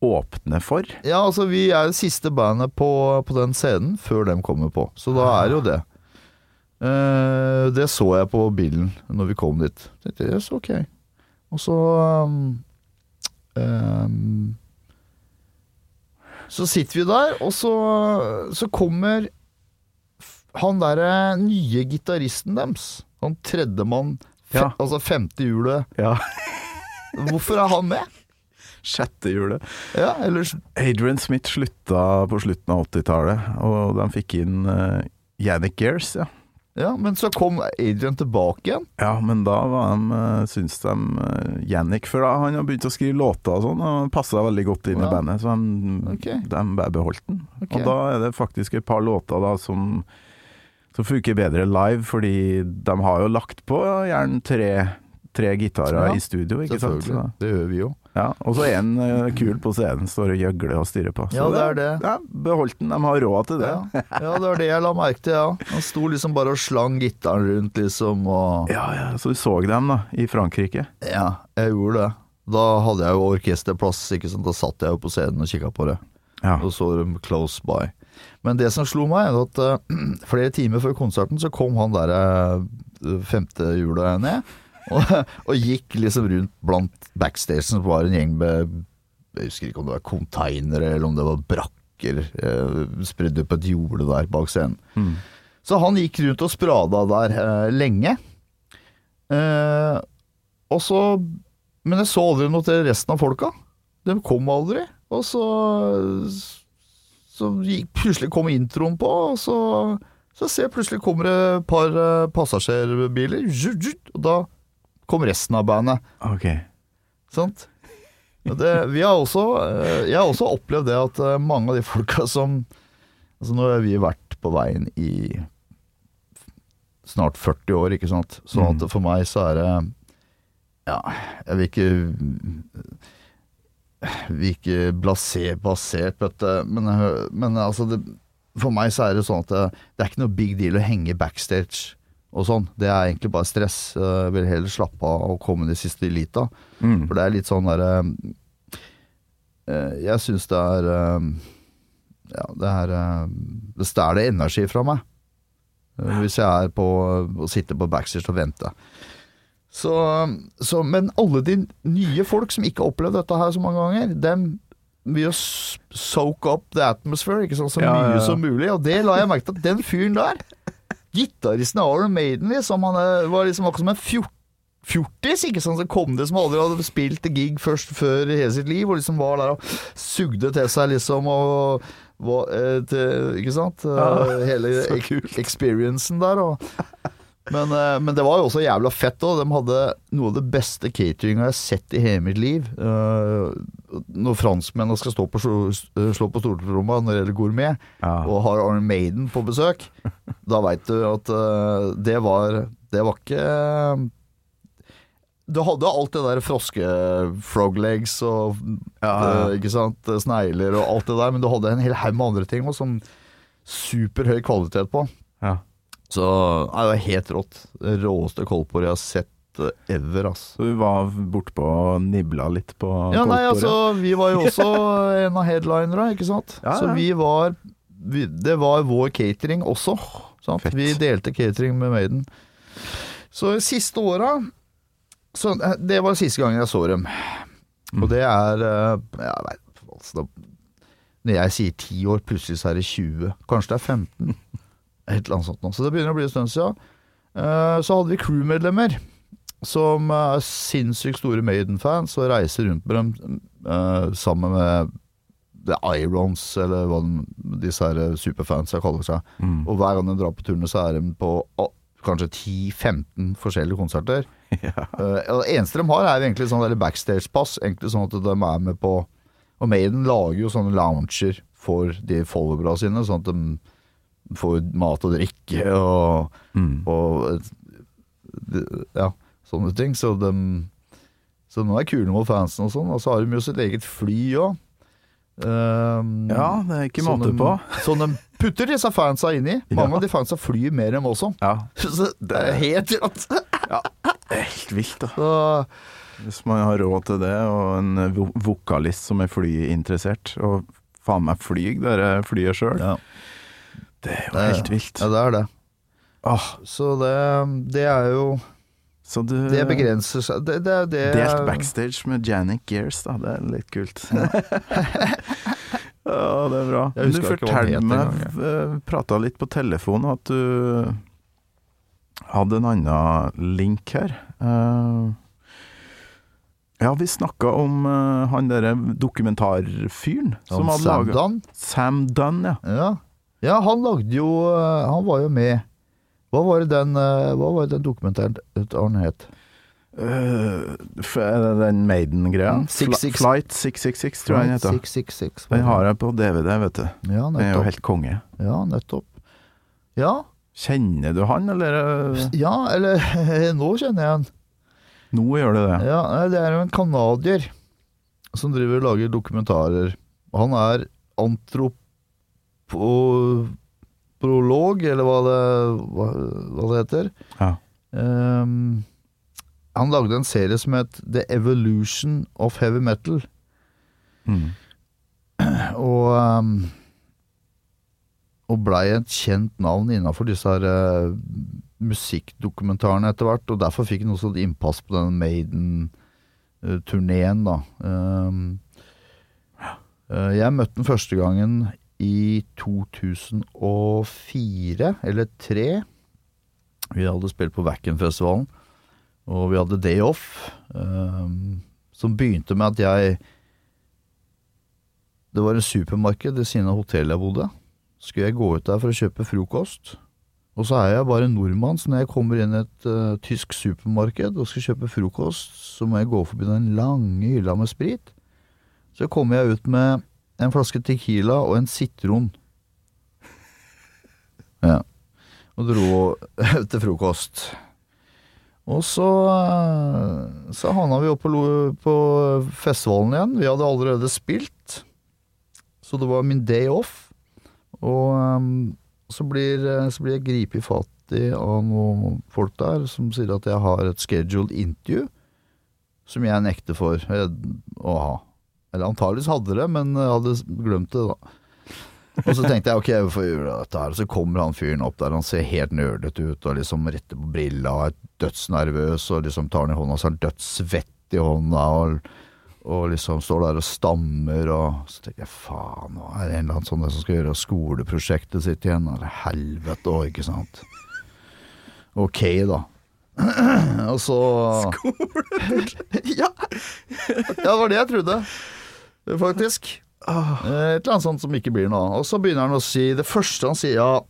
[SPEAKER 3] Åpne for?
[SPEAKER 1] Ja, altså vi er det siste bandet på, på den scenen før dem kommer på. Så da er det jo det. Eh, det så jeg på bilen når vi kom dit. Tenkte yes, ok. Og så um, um, Så sitter vi der, og så, så kommer han derre nye gitaristen deres. Han tredjemann, fe,
[SPEAKER 3] Ja.
[SPEAKER 1] altså femte hjulet.
[SPEAKER 3] Ja.
[SPEAKER 1] Hvorfor er han med?
[SPEAKER 3] Sjette hjulet.
[SPEAKER 1] Ja, ellers
[SPEAKER 3] Adrian Smith slutta på slutten av 80-tallet, og de fikk inn uh, Yannick Gears, ja.
[SPEAKER 1] Ja, men så kom Adrian tilbake igjen.
[SPEAKER 3] Ja, men da var de, uh, syns de uh, Yannick For da han har begynt å skrive låter og sånn, og passa veldig godt inn
[SPEAKER 1] Ja.
[SPEAKER 3] i bandet, så de,
[SPEAKER 1] okay.
[SPEAKER 3] de bare beholdt den.
[SPEAKER 1] Okay.
[SPEAKER 3] Og da er det faktisk et par låter da som, som funker bedre live, fordi de har jo lagt på gjerne tre, tre gitarer
[SPEAKER 1] Ja,
[SPEAKER 3] i studio, ikke sant? Så,
[SPEAKER 1] Det gjør vi jo.
[SPEAKER 3] Ja. Og så er en uh, kul på scenen, står og gjøgler og styrer på. Så
[SPEAKER 1] Ja, det er det.
[SPEAKER 3] Ja, beholdt den, de har råd til det.
[SPEAKER 1] Ja, ja, det var det jeg la merke til, ja. Han sto liksom bare og slang gitaren rundt, liksom, og
[SPEAKER 3] Ja, ja, så du så dem da, i Frankrike?
[SPEAKER 1] Ja, jeg gjorde det. Da hadde jeg jo orkesterplass, ikke sant. Da satt jeg jo på scenen og kikka på det.
[SPEAKER 3] Ja.
[SPEAKER 1] Og så dem close by. Men det som slo meg, er at uh, flere timer før konserten så kom han der uh, femte hjulet ned. Og, og gikk liksom rundt blant backstagen, som var en gjeng med Jeg husker ikke om det var containere, eller om det var brakker eh, spredd på et jorde der bak scenen. Så han gikk rundt og sprada der eh, lenge. Eh, og så Men jeg så aldri noe til resten av folka. De kom aldri. Og så Så gikk, plutselig kom introen på, og så, så ser jeg plutselig kommer det et par eh, passasjerbiler, og da kom resten av bandet.
[SPEAKER 3] Ok.
[SPEAKER 1] Sant? Det, vi har også, eh, jeg har også opplevd det at eh, mange av de folka som Altså Nå har vi vært på veien i snart 40 år, ikke sant. Så at for meg så er det Ja, jeg vil ikke vil ikke blasé, basert, på dette, Men, eh, men altså det, for meg så er det sånn at det, det er ikke noe big deal å henge backstage og sånn. Det er egentlig bare stress. Jeg vil heller slappe av og komme de siste elita.
[SPEAKER 3] Mm.
[SPEAKER 1] For det er litt sånn derre eh, Jeg syns det er eh, Ja, det er eh, Det stjeler energi fra meg. eh, Hvis jeg er på og sitter på backstage og venter. Så, så Men alle de nye folk som ikke har opplevd dette her så mange ganger, dem vil jo soak up the atmosphere ikke sant, så
[SPEAKER 3] ja,
[SPEAKER 1] mye
[SPEAKER 3] ja.
[SPEAKER 1] som mulig. Og det la jeg merke til at den fyren der Gitaristen av Iron Maiden liksom, han eh, var liksom akkurat som en fjort fjortis, ikke sant, så kom det som aldri hadde spilt gig først før i hele sitt liv, og liksom var der og sugde til seg liksom og var, eh, til, Ikke sant? Eh,
[SPEAKER 3] Ja,
[SPEAKER 1] hele
[SPEAKER 3] så
[SPEAKER 1] ek experiencen der. Og, men, eh, men det var jo også jævla fett òg. De hadde noe av det beste cateringa jeg har sett i hele mitt liv. Eh, når franskmennene skal stå på, slå, slå på stortromma når det gjelder gourmet,
[SPEAKER 3] Ja.
[SPEAKER 1] og har Iron Maiden på besøk, da veit du at eh, det var Det var ikke Du hadde alt det der froske-froglegs og
[SPEAKER 3] Ja, ja.
[SPEAKER 1] eh, ikke sant, snegler og alt det der, men du hadde en hel haug med andre ting også, som superhøy kvalitet på.
[SPEAKER 3] Ja.
[SPEAKER 1] Så nei, det var helt rått. Det råeste koldtbordet jeg har sett eh, ever, ass.
[SPEAKER 3] Så du var bortpå og nibla litt på
[SPEAKER 1] Ja, nei, altså, vi var jo også en av headlinera, ikke sant?
[SPEAKER 3] Ja,
[SPEAKER 1] Så vi var vi, Det var vår catering også. Vi delte catering med Maiden. Så siste åra så, eh, Det var siste gangen jeg så dem.
[SPEAKER 3] Mm.
[SPEAKER 1] Og det er eh, Jeg vet altså, Når jeg sier ti år, plutselig så er det 20. Kanskje det er 15. Et eller annet sånt noe. Så det begynner å bli en stund siden. Eh, Så hadde vi crewmedlemmer som er sinnssykt store Maiden-fans og reiser rundt med dem eh, sammen med The Irons, eller hva disse her superfansa kaller seg.
[SPEAKER 3] Mm.
[SPEAKER 1] Og hver gang de drar på turné, så er de på kanskje 10-15 forskjellige konserter.
[SPEAKER 3] Ja.
[SPEAKER 1] Eh, det eneste de har, er egentlig sånn backstage-pass. Egentlig sånn at de er med på Og Maiden lager jo sånne lounger for de followera sine, sånn at de får mat og drikke og,
[SPEAKER 3] Mm.
[SPEAKER 1] og ja, sånne ting. Så de så de er kule mot fansen og sånn. Og så har de jo sitt eget fly òg.
[SPEAKER 3] ja, det er ikke måte
[SPEAKER 1] de,
[SPEAKER 3] på.
[SPEAKER 1] Som de putter disse fansa inn i. Mange
[SPEAKER 3] Ja.
[SPEAKER 1] av de fansa flyr mer enn oss.
[SPEAKER 3] Ja,
[SPEAKER 1] Så det er helt rått.
[SPEAKER 3] det er helt vilt, da.
[SPEAKER 1] Så
[SPEAKER 3] Hvis man har råd til det, og en vokalist som er flyinteressert, og faen meg flyg, det flyet sjøl,
[SPEAKER 1] ja,
[SPEAKER 3] det er jo
[SPEAKER 1] det-
[SPEAKER 3] helt vilt.
[SPEAKER 1] ja, det er det.
[SPEAKER 3] Åh,
[SPEAKER 1] Så det, det er jo
[SPEAKER 3] så du
[SPEAKER 1] Det begrenser seg Det, det, det
[SPEAKER 3] Delt backstage med Janik Gears, da. Det er litt kult. ja, det er bra. Men du fortalte meg, uh, prata litt på telefonen, at du hadde en annen link her. Eh, ja, vi snakka om eh, han derre dokumentarfyren som hadde laga. Sam Dunn, ja.
[SPEAKER 1] Ja. Ja, han lagde jo eh, Han var jo med Hva var det den, eh, hva var det den dokumentaren het?
[SPEAKER 3] Uh, den Maiden-greia.
[SPEAKER 1] Mm.
[SPEAKER 3] Flight 666, tror jeg den heter.
[SPEAKER 1] 666.
[SPEAKER 3] Den har jeg på DVD, vet du.
[SPEAKER 1] Ja,
[SPEAKER 3] Den er jo helt konge.
[SPEAKER 1] Ja, nettopp. Ja,
[SPEAKER 3] Kjenner du han, eller
[SPEAKER 1] ja eller Nå kjenner jeg han.
[SPEAKER 3] Nå gjør du det?
[SPEAKER 1] Ja, det er jo en canadier som driver og lager dokumentarer. Han er antropolog, eller hva det, hva, hva det heter.
[SPEAKER 3] Ja.
[SPEAKER 1] Um, han lagde en serie som het The Evolution of Heavy Metal.
[SPEAKER 3] Mm.
[SPEAKER 1] Og, um, og blei et kjent navn innafor disse her uh, musikkdokumentarene etter hvert. Og derfor fikk han også et innpass på den Maiden-turneen, da. Eh, jeg møtte den første gangen i 2004 eller 2003. Vi hadde spilt på Wacken-festivalen, og vi hadde Day Off. um, som begynte med at jeg Det var en supermarked ved siden av hotellet jeg bodde. Skulle jeg gå ut der for å kjøpe frokost. Og så er jeg bare nordmann, så når jeg kommer inn i et uh, tysk supermarked og skal kjøpe frokost, så må jeg gå forbi den lange hylla med sprit. Så kommer jeg ut med en flaske Tequila og en sitron. Ja. Og dro til frokost. Og så, eh, så havna vi opp på, festivalen igjen. Vi hadde allerede spilt, så det var min day off. Og eh, så blir, så blir jeg gripet fatt i av noen folk der som sier at jeg har et scheduled interview, som jeg nekter for eh, å ha. Eller antageligvis hadde det, men jeg hadde glemt det, da. Og så tenkte jeg ok, hvorfor gjør gjøre dette her? Og Så kommer han fyren opp der, han ser helt nerdete ut og liksom retter på brilla og er dødsnervøs og liksom tar den i hånda, så har han dødssvett i hånda og, og liksom står der og stammer og Så tenker jeg faen, nå er det en eller annen sånn som skal gjøre skoleprosjektet sitt igjen, eller helvete òg, ikke sant. Ok, da. Og så ja. ja, det var det jeg trodde, faktisk. Eh, Et eller annet sånt som ikke blir noe. Og så begynner han å si Det første han sier, ja,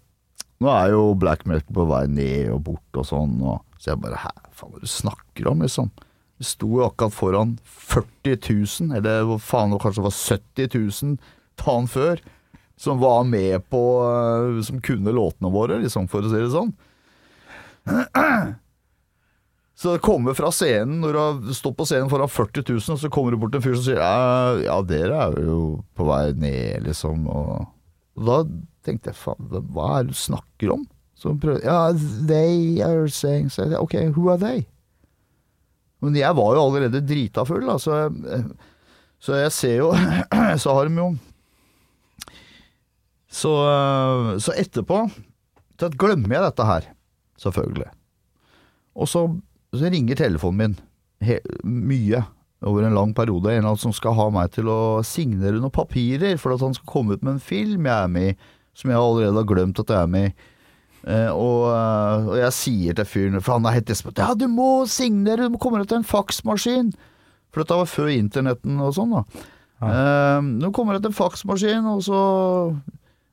[SPEAKER 1] nå er jo black metal på vei ned og bort og sånn. Og, så jeg bare hæ, faen hva du snakker om, liksom? Vi sto jo akkurat foran 40 000, eller hvor faen det var 70 000 dagen før, som var med på eh, Som kunne låtene våre, liksom, for å si det sånn. Så det kommer fra scenen, når du har stått på scenen foran 40 000, så kommer det bort en fyr som sier ja, dere er jo på vei ned, liksom. Og, og da tenkte jeg faen, hva er det du snakker om? Så prøvde Ja, they are saying jeg, Ok, who are they? Men jeg var jo allerede drita full, da, så så jeg ser jo Så har de jo så, så etterpå så glemmer jeg dette her, selvfølgelig. Og så, så ringer telefonen min he, mye over en lang periode. En eller annen som skal ha meg til å signere noen papirer for at han skal komme ut med en film jeg er med i, som jeg allerede har glemt at jeg er med i. Eh, og, eh, og jeg sier til fyren, for han er helt desperat Ja, du må signere, du må komme deg til en faksmaskin! For dette var før internetten og sånn, da. Eh, nå kommer det til en faksmaskin, og så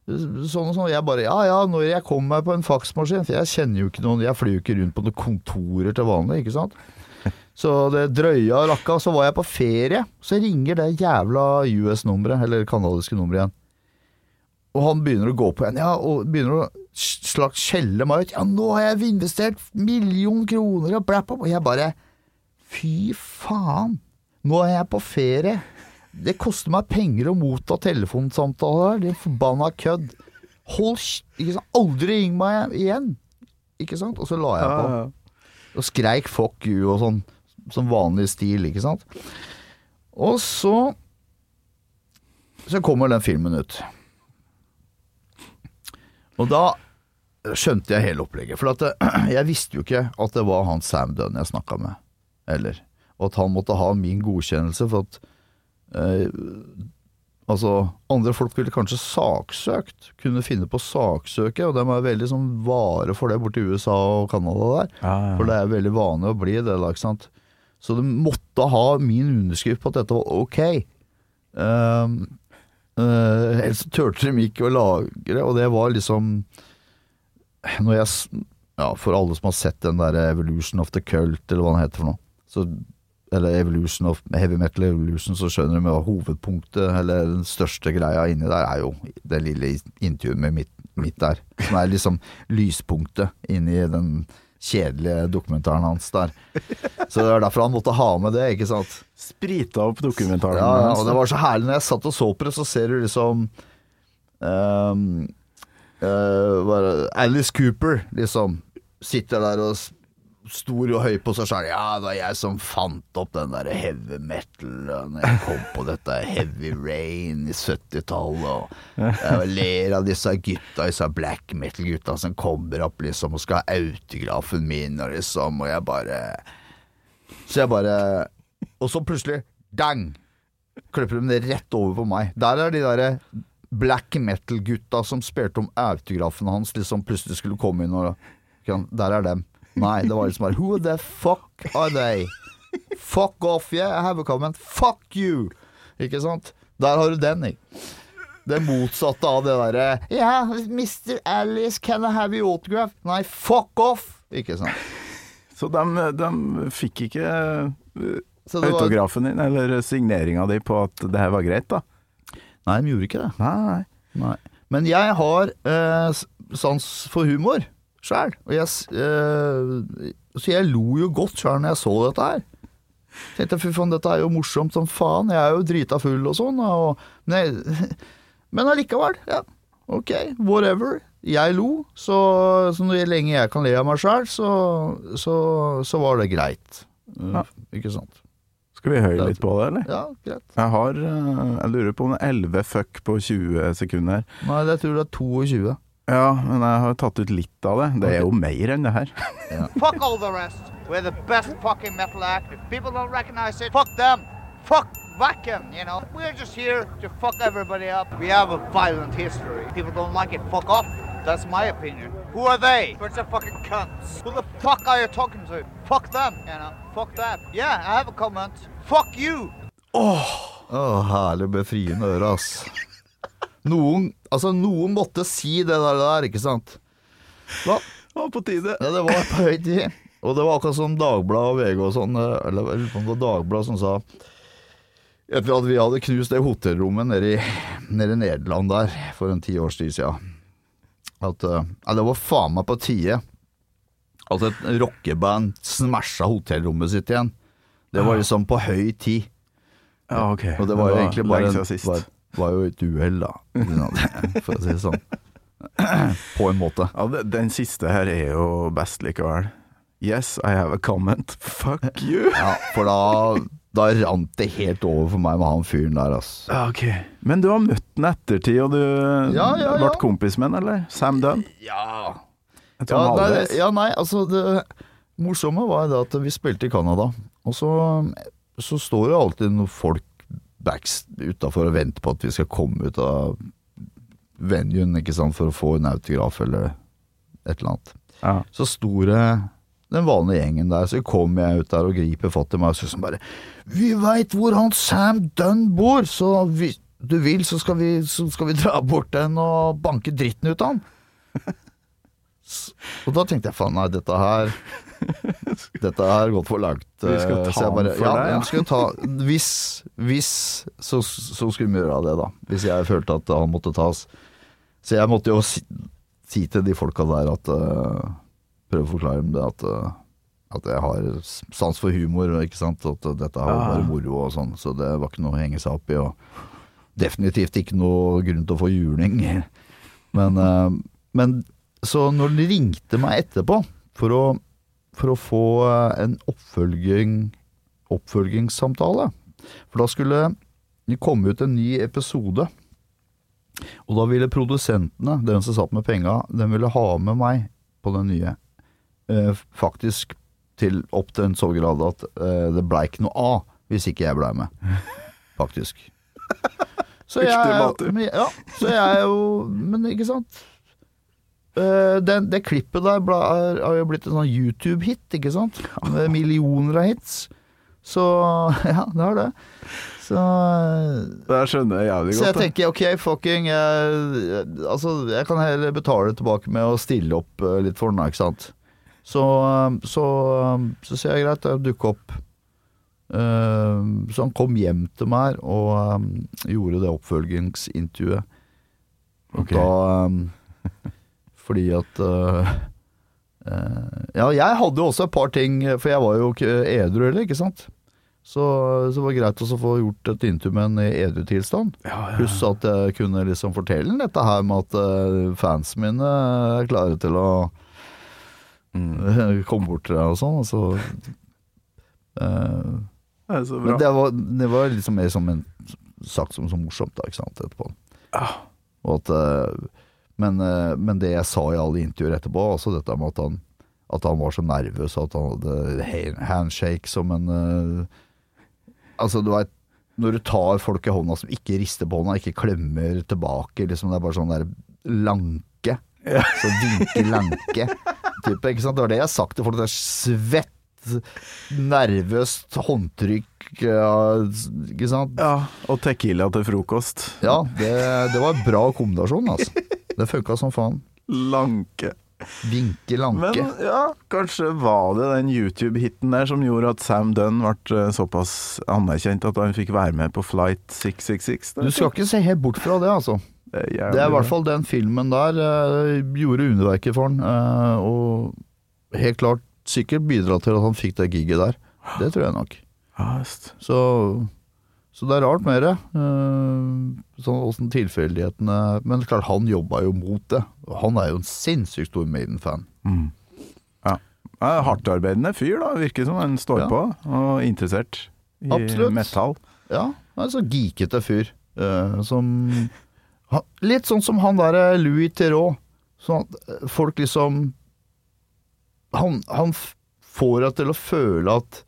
[SPEAKER 1] Sånn og sånn. Jeg bare Ja ja, når jeg kommer meg på en faksmaskin For jeg kjenner jo ikke noen Jeg flyr jo ikke rundt på noen kontorer til vanlig, ikke sant. Så det drøya rakka. Så var jeg på ferie, så ringer det jævla US-nummeret, eller kanadiske nummeret igjen. Og han begynner å gå på igjen, ja, og begynner å slags skjelle meg ut. Ja, nå har jeg investert million kroner og blapp opp. Og jeg bare Fy faen. Nå er jeg på ferie. Det koster meg penger å motta telefonsamtaler. Det er forbanna kødd. Hold ikke sant? Aldri ring meg igjen. Ikke sant? Og så la jeg på. Og skreik 'fuck you' og sånn. Som vanlig stil, ikke sant. Og så Så kommer den filmen ut. Og da skjønte jeg hele opplegget. For at det, jeg visste jo ikke at det var han Sam Dunn jeg snakka med, eller. Og at han måtte ha min godkjennelse for at eh, Altså, andre folk ville kanskje saksøkt, kunne finne på å saksøke, og de er veldig sånn vare for det borti USA og Canada der. For det er veldig vanlig å bli det, da, ikke sant. Så de måtte ha min underskrift på at dette var ok. Um, uh, ellers turte de ikke å lagre, og det var liksom Når jeg Ja, for alle som har sett den der Evolution of the Cult, eller hva den heter for noe, så eller Evolution of Heavy Metal Evolution, så skjønner du at hovedpunktet, eller den største greia inni der, er jo det lille intervjuet med mitt, mitt der. Som er liksom lyspunktet inni den kjedelige dokumentaren hans der. Så det er derfor han måtte ha med det, ikke sant.
[SPEAKER 3] Sprita opp dokumentaren.
[SPEAKER 1] Ja, ja, og det var så herlig når jeg satt og så på det, så ser du liksom um, det? Alice Cooper, liksom, sitter der og stor og høy på seg sjøl. Ja, det var jeg som fant opp den der heavy metal, når jeg kom på dette heavy rain i 70-tallet, og jeg ler av disse gutta, disse black metal-gutta som kommer opp liksom og skal ha autografen min, og liksom, og jeg bare Så jeg bare Og så plutselig, dang! klipper de det rett over på meg. Der er de derre black metal-gutta som spilte om autografen hans, liksom plutselig skulle komme inn og Der er dem. Nei, det var liksom bare Who the fuck are they? Fuck off, yeah, I have a comment. Fuck you! Ikke sant? Der har du den, jeg. Det motsatte av det derre Ja, Mr. Alice, can I have your autograph? Nei, fuck off! Ikke sant.
[SPEAKER 3] Så de, de fikk ikke eh,
[SPEAKER 1] Så det var,
[SPEAKER 3] autografen din, eller signeringa di på at det her var greit, da?
[SPEAKER 1] nei, de gjorde ikke det.
[SPEAKER 3] Nei, nei.
[SPEAKER 1] Nei. Men jeg har eh, sans for humor sjøl. Og jeg, s- eh, så jeg lo jo godt sjæl når jeg så dette her. Tenkte fy faen, dette er jo morsomt som faen. Jeg er jo drita full og sånn. Og, men, jeg, men allikevel, ja. Ok, whatever. Jeg lo, så, så lenge jeg kan le av meg sjæl, så, så, så var det greit. Eh,
[SPEAKER 3] Ja.
[SPEAKER 1] Ikke sant.
[SPEAKER 3] Skal vi høre litt på det, eller?
[SPEAKER 1] Ja, greit.
[SPEAKER 3] Jeg har eh, Jeg lurer på om det er 11 fuck på 20 sekunder.
[SPEAKER 1] Nei, jeg tror det er 22.
[SPEAKER 3] Ja, men jeg har tatt ut litt av det. Det er jo mer enn det her.
[SPEAKER 2] Fuck all the rest. We're the best fucking metal act. If people don't recognize it, fuck them. Fuck vacuum, you know. We're just here to fuck everybody up. We have a violent history. People don't like it, fuck off. That's my opinion. Who are they? Bunch of fucking cunts. Who the fuck are you talking to? Fuck them, you know. Fuck that. Yeah, I have a comment. Fuck you.
[SPEAKER 1] Å, herlig befriende øre, ass. Noen, altså, noen måtte si det der, der ikke sant? Da,
[SPEAKER 3] Det var på tide.
[SPEAKER 1] Ja, det var på høy tid. Og det var akkurat som Dagbladet og VG og sånn, eh, eller jeg lurer på om det var Dagbladet som sa Etter at vi hadde knust det hotellrommet nede i, nede i Nederland der for en ti års tid siden, at eh, ja, det var faen meg på tide at et rockeband smasha hotellrommet sitt igjen. Det var liksom på høy tid.
[SPEAKER 3] Ja, ok.
[SPEAKER 1] Og det var jo egentlig bare en,
[SPEAKER 3] sist.
[SPEAKER 1] Var, jo et uhell, da. For å si det sånn. På en måte.
[SPEAKER 3] Ja, den siste her er jo best likevel. Yes, I have a comment. Fuck you.
[SPEAKER 1] Ja, for da, da rant det helt over for meg med han fyren der, altså.
[SPEAKER 3] Ja, ok. Men du har møtt den ettertid, og du
[SPEAKER 1] Ja, ja,
[SPEAKER 3] ble kompis med han, eller? Sam Dunn?
[SPEAKER 1] Ja, ja, nei, ja, nei altså det morsomme var det at vi spilte i Canada, og så, så står det alltid noen folk backs utafor og venter på at vi skal komme ut av venuen, ikke sant, for å få en autograf eller et eller annet.
[SPEAKER 3] Ja.
[SPEAKER 1] Så store den vanlige gjengen der, så kommer jeg ut der og griper fatt i meg og som bare Vi veit hvor han Sam Dunn bor, så hvis du vil, så skal vi, så skal vi dra bort den og banke dritten ut av han. Og da tenkte jeg faen, nei, dette her Dette har gått for langt.
[SPEAKER 3] Vi skal
[SPEAKER 1] eh,
[SPEAKER 3] ta
[SPEAKER 1] jeg bare,
[SPEAKER 3] han for
[SPEAKER 1] ja,
[SPEAKER 3] deg, ja.
[SPEAKER 1] ta, Hvis, hvis så, så skulle vi gjøre det, da. Hvis jeg følte at han måtte tas. Så jeg måtte jo si, si til de folka der at uh, Prøve å forklare dem det at, uh, at jeg har sans for humor, ikke sant. At dette har
[SPEAKER 3] Ah.
[SPEAKER 1] bare moro og sånn. Så det var ikke noe å henge seg opp i. Og definitivt ikke noe grunn til å få juling. Men, uh, men så når de ringte meg etterpå for å, for å få eh, en oppfølging, oppfølgingssamtale For da skulle det komme ut en ny episode. Og da ville produsentene, den som satt med penga, den ville ha med meg på den nye. Eh, faktisk til opp til en så grad at eh, det blei ikke noe av hvis ikke jeg blei med. Faktisk. Så jeg, ja, så jeg jo Men ikke sant? Eh, den, det klippet der er, har jo blitt en sånn YouTube-hit, ikke sant? Med millioner av hits. Så ja, det har det. Så,
[SPEAKER 3] Det skjønner jeg jævlig
[SPEAKER 1] så jeg tenker ok, fucking jeg, Altså, jeg kan heller betale tilbake med å stille opp eh, litt for den, ikke sant. Så, eh, så, eh, så sier jeg greit, jeg dukker opp. Eh, så han kom hjem til meg og eh, gjorde det oppfølgingsintervjuet. Og
[SPEAKER 3] okay.
[SPEAKER 1] da eh, Fordi at uh, eh, Ja, jeg hadde jo også et par ting, for jeg var jo ikke edru heller, ikke sant. Så, så det var greit også å få gjort et intervju med en i edru tilstand.
[SPEAKER 3] Ja, ja.
[SPEAKER 1] Pluss at jeg kunne liksom fortelle dette her med at uh, fansen mine er klare til å
[SPEAKER 3] Mm.
[SPEAKER 1] komme bort til deg og sånn. Og så, eh,
[SPEAKER 3] Det er så bra.
[SPEAKER 1] men det var, det var liksom mer som en sagt som så morsomt da, ikke sant, etterpå.
[SPEAKER 3] Ja.
[SPEAKER 1] Og at, eh, men, eh, men det jeg sa i alle intervjuer etterpå, altså dette med at han, at han var så nervøs, at han hadde ha- handshake som en uh, Altså, du veit når du tar folk i hånda som ikke rister på hånda, ikke klemmer tilbake, liksom det er bare sånn der lanke. Så vinke-lanke type, ikke sant. Det var det jeg har sagt til folk. Det er svett, nervøst håndtrykk, ja, ikke sant.
[SPEAKER 3] Ja, og tequila til frokost.
[SPEAKER 1] Ja, det, det var en bra kombinasjon, altså. Det funka som faen.
[SPEAKER 3] Lanke.
[SPEAKER 1] Vinke-lanke.
[SPEAKER 3] Men ja, kanskje var det den YouTube-hiten der som gjorde at Sam Dunn ble eh, såpass anerkjent at han fikk være med på Flight 666.
[SPEAKER 1] Du skal ikke se helt bort fra det, altså.
[SPEAKER 3] Det er, jævlig
[SPEAKER 1] Det er i hvert fall den filmen der uh, gjorde underverket for han, uh, og helt klart sikkert bidra til at han fikk det giget der. Det tror jeg nok.
[SPEAKER 3] Ja.
[SPEAKER 1] Så, så det er rart med det. eh, sånn åssen tilfeldighetene Men klart, han jobba jo mot det. Han er jo en sinnssykt stor Maiden-fan.
[SPEAKER 3] Mm. Ja. Hardtarbeidende fyr, da. Virker som han står
[SPEAKER 1] Ja.
[SPEAKER 3] på, og interessert i
[SPEAKER 1] Absolutt.
[SPEAKER 3] metall.
[SPEAKER 1] Ja, han er så geekete fyr. eh, som Litt sånn som han derre Louis Theroux. Sånn at eh, folk liksom Han, han får deg til å føle at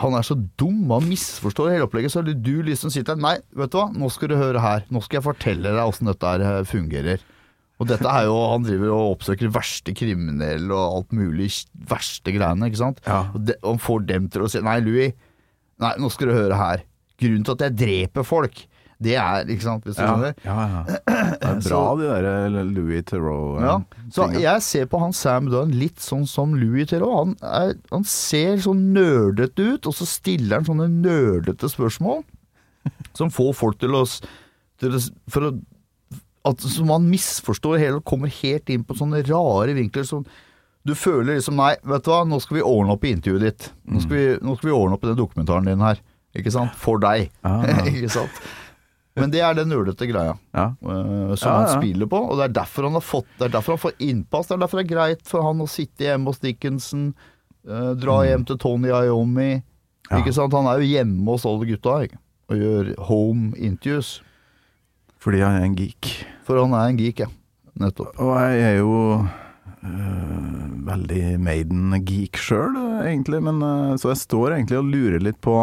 [SPEAKER 1] han er så dum, han misforstår hele opplegget. Så du liksom sitter der Nei, vet du hva, nå skal du høre her. Nå skal jeg fortelle deg åssen dette her eh, fungerer. Og dette er jo Han driver og oppsøker verste kriminelle og alt mulig verste greiene, ikke sant.
[SPEAKER 3] Ja.
[SPEAKER 1] Og, de, og får dem til å si Nei, Louis, nei, nå skal du høre her. Grunnen til at jeg dreper folk, det er Ikke sant, hvis du
[SPEAKER 3] Ja,
[SPEAKER 1] skjønner?
[SPEAKER 3] ja, ja. Det er bra, de der Louis Theroux.
[SPEAKER 1] Ja, så jeg ser på han Sam Dunn litt sånn som Louis Theroux. Han, er, han ser sånn nerdete ut, og så stiller han sånne nerdete spørsmål som får folk til å, til å å at, Som man misforstår hele og kommer helt inn på sånne rare vinkler som du føler liksom Nei, vet du hva, nå skal vi ordne opp i intervjuet ditt. Nå skal vi, nå skal vi ordne opp i den dokumentaren din her. Ikke sant? For deg.
[SPEAKER 3] Ah.
[SPEAKER 1] ikke sant? Men det er den ulete greia
[SPEAKER 3] Ja.
[SPEAKER 1] uh, som
[SPEAKER 3] Ja,
[SPEAKER 1] han spiller på, og det er derfor han har fått Det er derfor han får innpass. Det er derfor det er greit for han å sitte hjemme hos Dickinson, uh, dra hjem til Tony Iommi.
[SPEAKER 3] Mm.
[SPEAKER 1] Ikke sant? Han er jo hjemme hos alle gutta ikke? og gjør home interviews.
[SPEAKER 3] Fordi han er en geek.
[SPEAKER 1] For han er en geek, ja. Nettopp.
[SPEAKER 3] Og jeg er jo øh, veldig Maiden-geek sjøl, egentlig. Men, øh, så jeg står egentlig og lurer litt på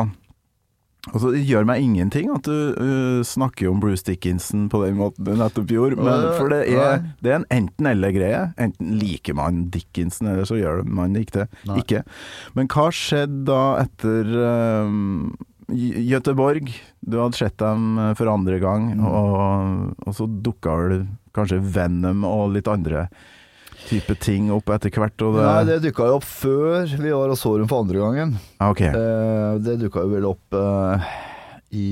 [SPEAKER 3] Altså, Det gjør meg ingenting at du uh, snakker om Bruce Dickinson på den måten du nettopp gjorde. Men, for det er, det er en enten-eller-greie. Enten liker man Dickinson, eller så gjør man det ikke. Ikke. Men hva skjedde da etter øh, Gøteborg? Du hadde sett dem øh, for andre gang,
[SPEAKER 1] Mm.
[SPEAKER 3] og, og så dukka vel kanskje Venom og litt andre type ting opp etter hvert. Og det,
[SPEAKER 1] Nei, det dukka jo opp før vi var og så dem for andre gangen.
[SPEAKER 3] Ah, ok.
[SPEAKER 1] Eh, det dukka jo vel opp eh, i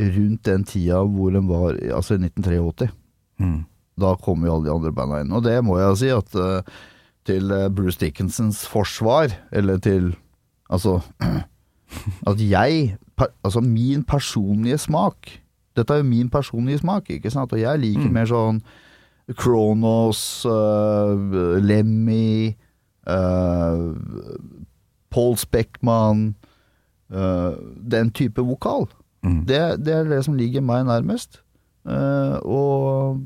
[SPEAKER 1] rundt den tida hvor den var Altså i 1983.
[SPEAKER 3] Mm.
[SPEAKER 1] Da kom jo alle de andre banda inn. Og det må jeg si at eh, til Bruce Dickinsons forsvar, eller til Altså At jeg Altså min personlige smak Dette er jo min personlige smak, ikke sant? Og jeg liker
[SPEAKER 3] Mm.
[SPEAKER 1] mer sånn Kronos, uh, Lemmy uh, Paul Speckman uh, Den type vokal.
[SPEAKER 3] Mm.
[SPEAKER 1] Det, det er det som ligger meg nærmest. Og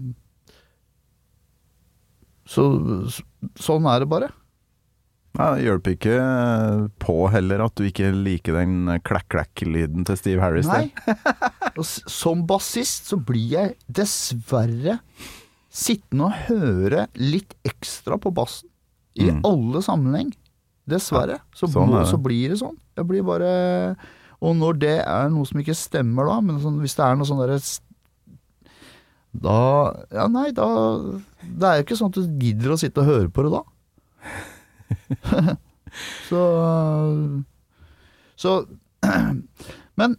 [SPEAKER 1] så, så sånn er det bare.
[SPEAKER 3] Nei, det hjelper ikke på heller at du ikke liker den klekk-klekk-lyden til Steve Harris.
[SPEAKER 1] Nei. Som bassist så blir jeg dessverre sittende og høre litt ekstra på bassen. I
[SPEAKER 3] Mm.
[SPEAKER 1] alle sammenheng. Dessverre. Så,
[SPEAKER 3] sånn det.
[SPEAKER 1] så blir det sånn. Jeg blir bare Og når det er noe som ikke stemmer da, men sånn, hvis det er noe sånn derre Da Ja, nei, da Det er jo ikke sånn at du gidder å sitte og høre på det da. så Så Men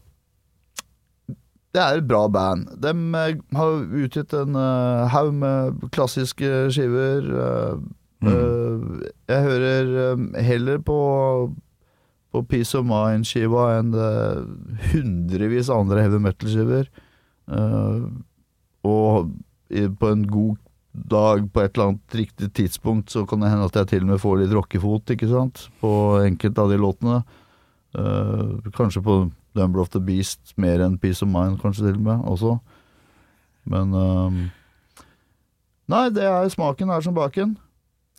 [SPEAKER 1] det er et bra band. De eh, har utgitt en uh, haug med klassiske skiver. Uh,
[SPEAKER 3] Mm.
[SPEAKER 1] uh, jeg hører um, heller på på Peace of Mind-skiva enn hundrevis av andre heavy metal-skiver. Og i, på en god dag på et eller annet riktig tidspunkt så kan det hende at jeg til og med får litt rockefot, ikke sant, på enkelte av de låtene. Kanskje på Number of the Beast mer enn Peace of Mind, kanskje til og med, også. Men um, Nei, det er smaken er som baken.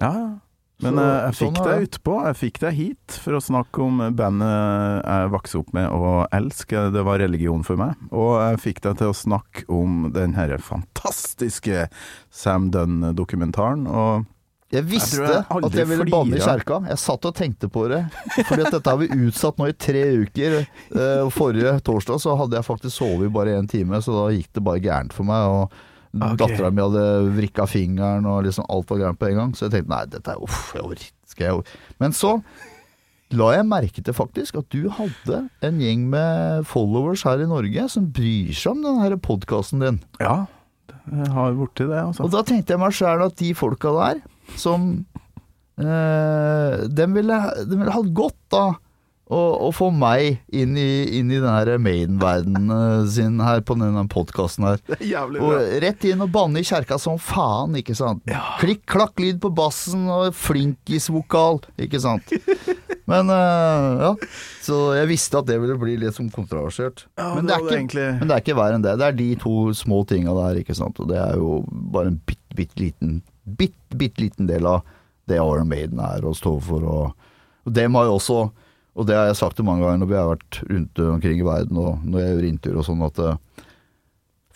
[SPEAKER 3] Ja, Men
[SPEAKER 1] Så-
[SPEAKER 3] eh, jeg
[SPEAKER 1] sånn
[SPEAKER 3] fikk
[SPEAKER 1] sånn
[SPEAKER 3] deg utpå. Jeg fikk deg hit for å snakke om bandet jeg vokste opp med og elsker. Det var religion for meg. Og jeg fikk deg til å snakke om den her fantastiske Sam Dunn-dokumentaren. Og
[SPEAKER 1] Jeg visste
[SPEAKER 3] Jeg jeg
[SPEAKER 1] at jeg ville banne i kjerka. Jeg satt og tenkte på det. Fordi at dette har vi utsatt nå i tre uker. Eh, forrige torsdag så hadde jeg faktisk sovet i bare én time, så da gikk det bare gærent for meg. Og
[SPEAKER 3] okay.
[SPEAKER 1] dattera mi hadde vrikka fingeren, og liksom alt var gærent på en gang. Så jeg tenkte nei, dette er uff, jeg orker jeg Men så la jeg merke til faktisk at du hadde en gjeng med followers her i Norge som bryr seg om den her podkasten din.
[SPEAKER 3] ja, jeg har borti det, altså.
[SPEAKER 1] Og da tenkte jeg meg sjæl at de folka der, som eh, dem, ville, dem ville hatt godt av å, få meg inn i, inn i den Maiden-verdenen sin her på denne podkasten her.
[SPEAKER 3] Er
[SPEAKER 1] Og rett inn og banne i kjerka som faen, ikke sant. Klikk, klakk, lyd på bassen og flinkis-vokal, ikke sant. Men uh, ja, så jeg visste at det ville bli litt sånn kontroversielt.
[SPEAKER 3] Ja,
[SPEAKER 1] men,
[SPEAKER 3] det
[SPEAKER 1] det ikke,
[SPEAKER 3] egentlig-
[SPEAKER 1] men det er ikke verre enn det. Det er de to små tinga der, ikke sant. Og det er jo bare en bitte, bitte liten bitte, bitte liten del av det Iron Maiden er å stå for. Og, og dem har jo også, og det har jeg sagt det mange ganger når vi har vært rundt omkring i verden og når jeg gjør intervjuer og sånn, at uh,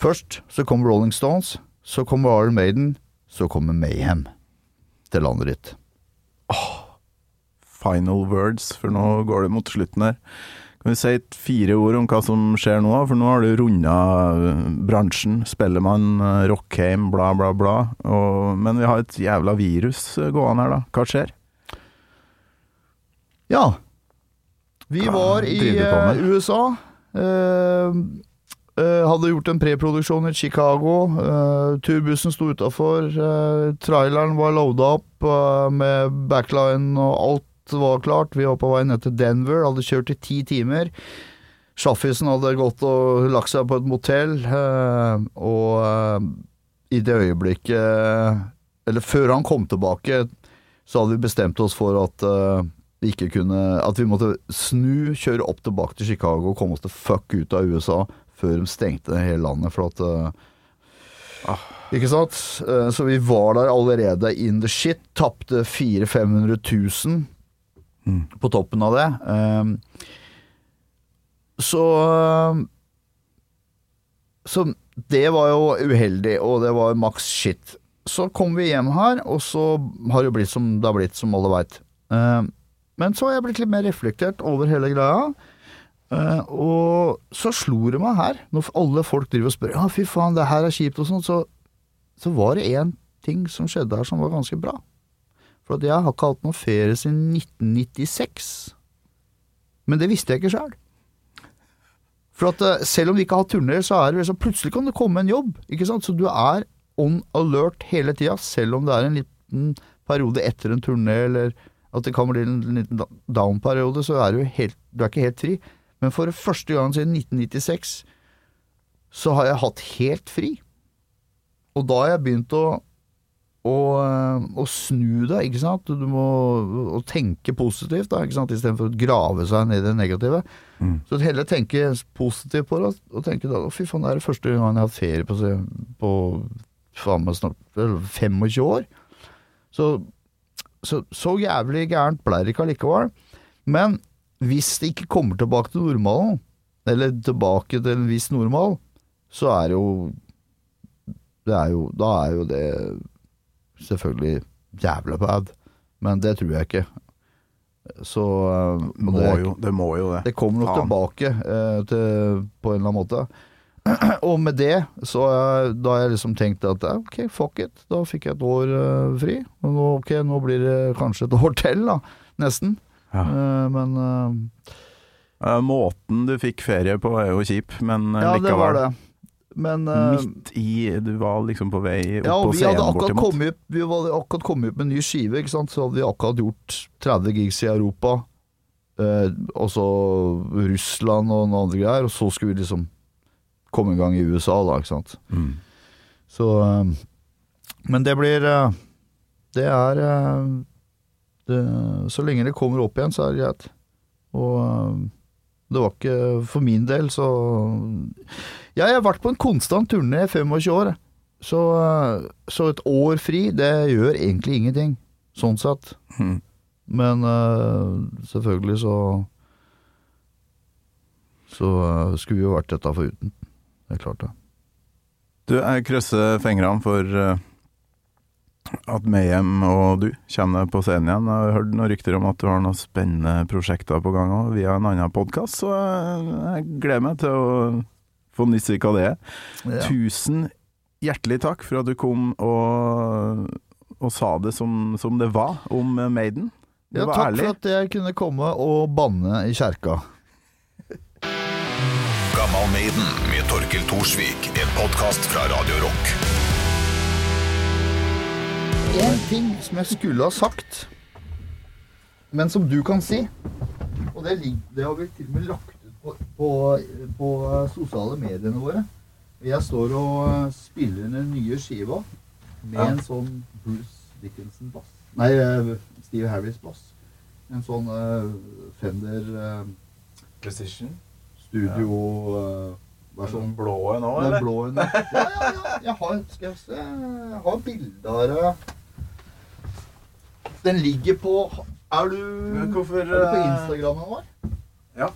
[SPEAKER 1] først så kommer Rolling Stones, så kommer Iron Maiden, så kommer Mayhem til landet ditt.
[SPEAKER 3] Final words, for nå går det mot slutten her. Kan vi si fire ord om hva som skjer nå? For nå har du runda bransjen. Spellemann, eh, Rockheim, bla, bla, bla. Og, men vi har et jævla virus eh, gående her, da. Hva skjer?
[SPEAKER 1] Ja. Vi
[SPEAKER 3] Hva
[SPEAKER 1] var i eh, USA. Eh, eh, hadde gjort en preproduksjon i Chicago. Eh, turbussen sto utafor. Uh, traileren var loada opp eh, med backline og alt var klart. Vi var på vei ned til Denver. Hadde kjørt i ti timer. Sjaffisen hadde gått og lagt seg på et motell, eh, og eh, i det øyeblikket Eller før han kom tilbake, så hadde vi bestemt oss for at eh, vi ikke kunne At vi måtte snu, kjøre opp tilbake til Chicago og komme oss til fuck ut av USA før de stengte hele landet. For at eh, Ikke sant? Så vi var der allerede in the shit. Tapte 400 000-500 000 på toppen av det. Eh, Så Så det var jo uheldig, og det var maks shit. Så kom vi hjem her, og så har det blitt som det har blitt, som alle veit. Men så har jeg blitt litt mer reflektert over hele greia. Uh, og så slo det meg her, når alle folk driver og spør Ja, fy faen, det her er kjipt og sånn, så, så var det én ting som skjedde her som var ganske bra. For jeg har ikke hatt noen ferie siden 1996. Men det visste jeg ikke sjøl. For at eh, selv om vi ikke har turneer, så er det liksom plutselig kan det komme en jobb. Ikke sant? Så du er on alert hele tida, selv om det er en liten periode etter en turné, eller at det kan bli en liten down-periode, så er du, helt, du er ikke helt fri. Men for første gang siden 1996 så har jeg hatt helt fri. Og da har jeg begynt å, å, og snu deg, ikke sant. Du må og tenke positivt, da, ikke sant, istedenfor å grave seg ned i det negative. Så heller tenke positivt på det, og tenke da fy faen, det er det første gang jeg har hatt ferie på, på faen meg snart 25 år. Så, så så jævlig gærent ble det ikke allikevel. Men hvis det ikke kommer tilbake til normalen, eller tilbake til en viss normal, så er det jo det er jo, Da er jo det selvfølgelig jævla bad. Men det tror jeg ikke. Så og
[SPEAKER 3] Må
[SPEAKER 1] det,
[SPEAKER 3] jo, det må jo det.
[SPEAKER 1] det kommer nok tilbake eh, til, på en eller annen måte. Og med det, så har- da har jeg liksom tenkt at eh, ok, fuck it. Da fikk jeg et år eh, fri. Nå, ok, nå blir det kanskje et år til, da. Nesten.
[SPEAKER 3] Ja.
[SPEAKER 1] Eh, men eh,
[SPEAKER 3] Eh, Måten du fikk ferie på er jo kjip, men likevel
[SPEAKER 1] ja, det var det. Men
[SPEAKER 3] Midt i Du var liksom på vei opp
[SPEAKER 1] Ja, og vi hadde akkurat kommet, opp- vi hadde akkurat kommet opp med en ny skive, ikke sant? så hadde vi akkurat gjort 30 gigs i Europa, eh, og så Russland og noen andre greier, og så skulle vi liksom komme i gang i USA da, ikke sant.
[SPEAKER 3] Mm.
[SPEAKER 1] Så eh, Men det blir eh, Det er eh, det, Så lenge det kommer opp igjen, så er det greit. Og det var ikke For min del, så Ja, jeg har vært på en konstant turné i 25 år. Så, så et år fri, det gjør egentlig ingenting. sånn sett.
[SPEAKER 3] Mm.
[SPEAKER 1] Men uh, selvfølgelig så Så uh, skulle vi jo vært dette foruten. Det er klart det.
[SPEAKER 3] Du, jeg krysser fingrene for eh, at Mayhem og du kommer på scenen igjen. Jeg har hørt noen rykter om at du har noen spennende prosjekter på gang òg, via en annen podkast, så jeg, gleder meg til å få nyss i hva det er. Tusen hjertelig takk for at du kom og, og sa det som, som det var om Maiden. Du
[SPEAKER 1] Ja,
[SPEAKER 3] var
[SPEAKER 1] takk
[SPEAKER 3] ærlig.
[SPEAKER 1] for at jeg kunne komme og banne i kjerka.
[SPEAKER 4] Gammal Maiden med Torkel Thorsvik. En podkast fra Radio Rock.
[SPEAKER 1] En ting som jeg skulle ha sagt, men som du kan si, og det, det har vi til og med lagt ut på, på, på sosiale mediene våre. Jeg står og eh, spiller den nye skiva med
[SPEAKER 3] Ja.
[SPEAKER 1] en sånn Bruce Dickinson-bass. Nei, eh, Steve Harris-bass. En sånn uh, Fender uh,
[SPEAKER 3] Precision.
[SPEAKER 1] Studio
[SPEAKER 3] blå nå,
[SPEAKER 1] Den blå en. Ja, ja, ja. Jeg har, skal jeg se Jeg har bilde av. Den ligger på Er du,
[SPEAKER 3] hvorfor,
[SPEAKER 1] er du på Instagramen vår?
[SPEAKER 3] Ja.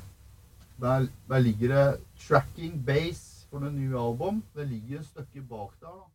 [SPEAKER 1] Der, der ligger det 'Tracking Base' for det nye album. Det ligger et stykke bak der. da.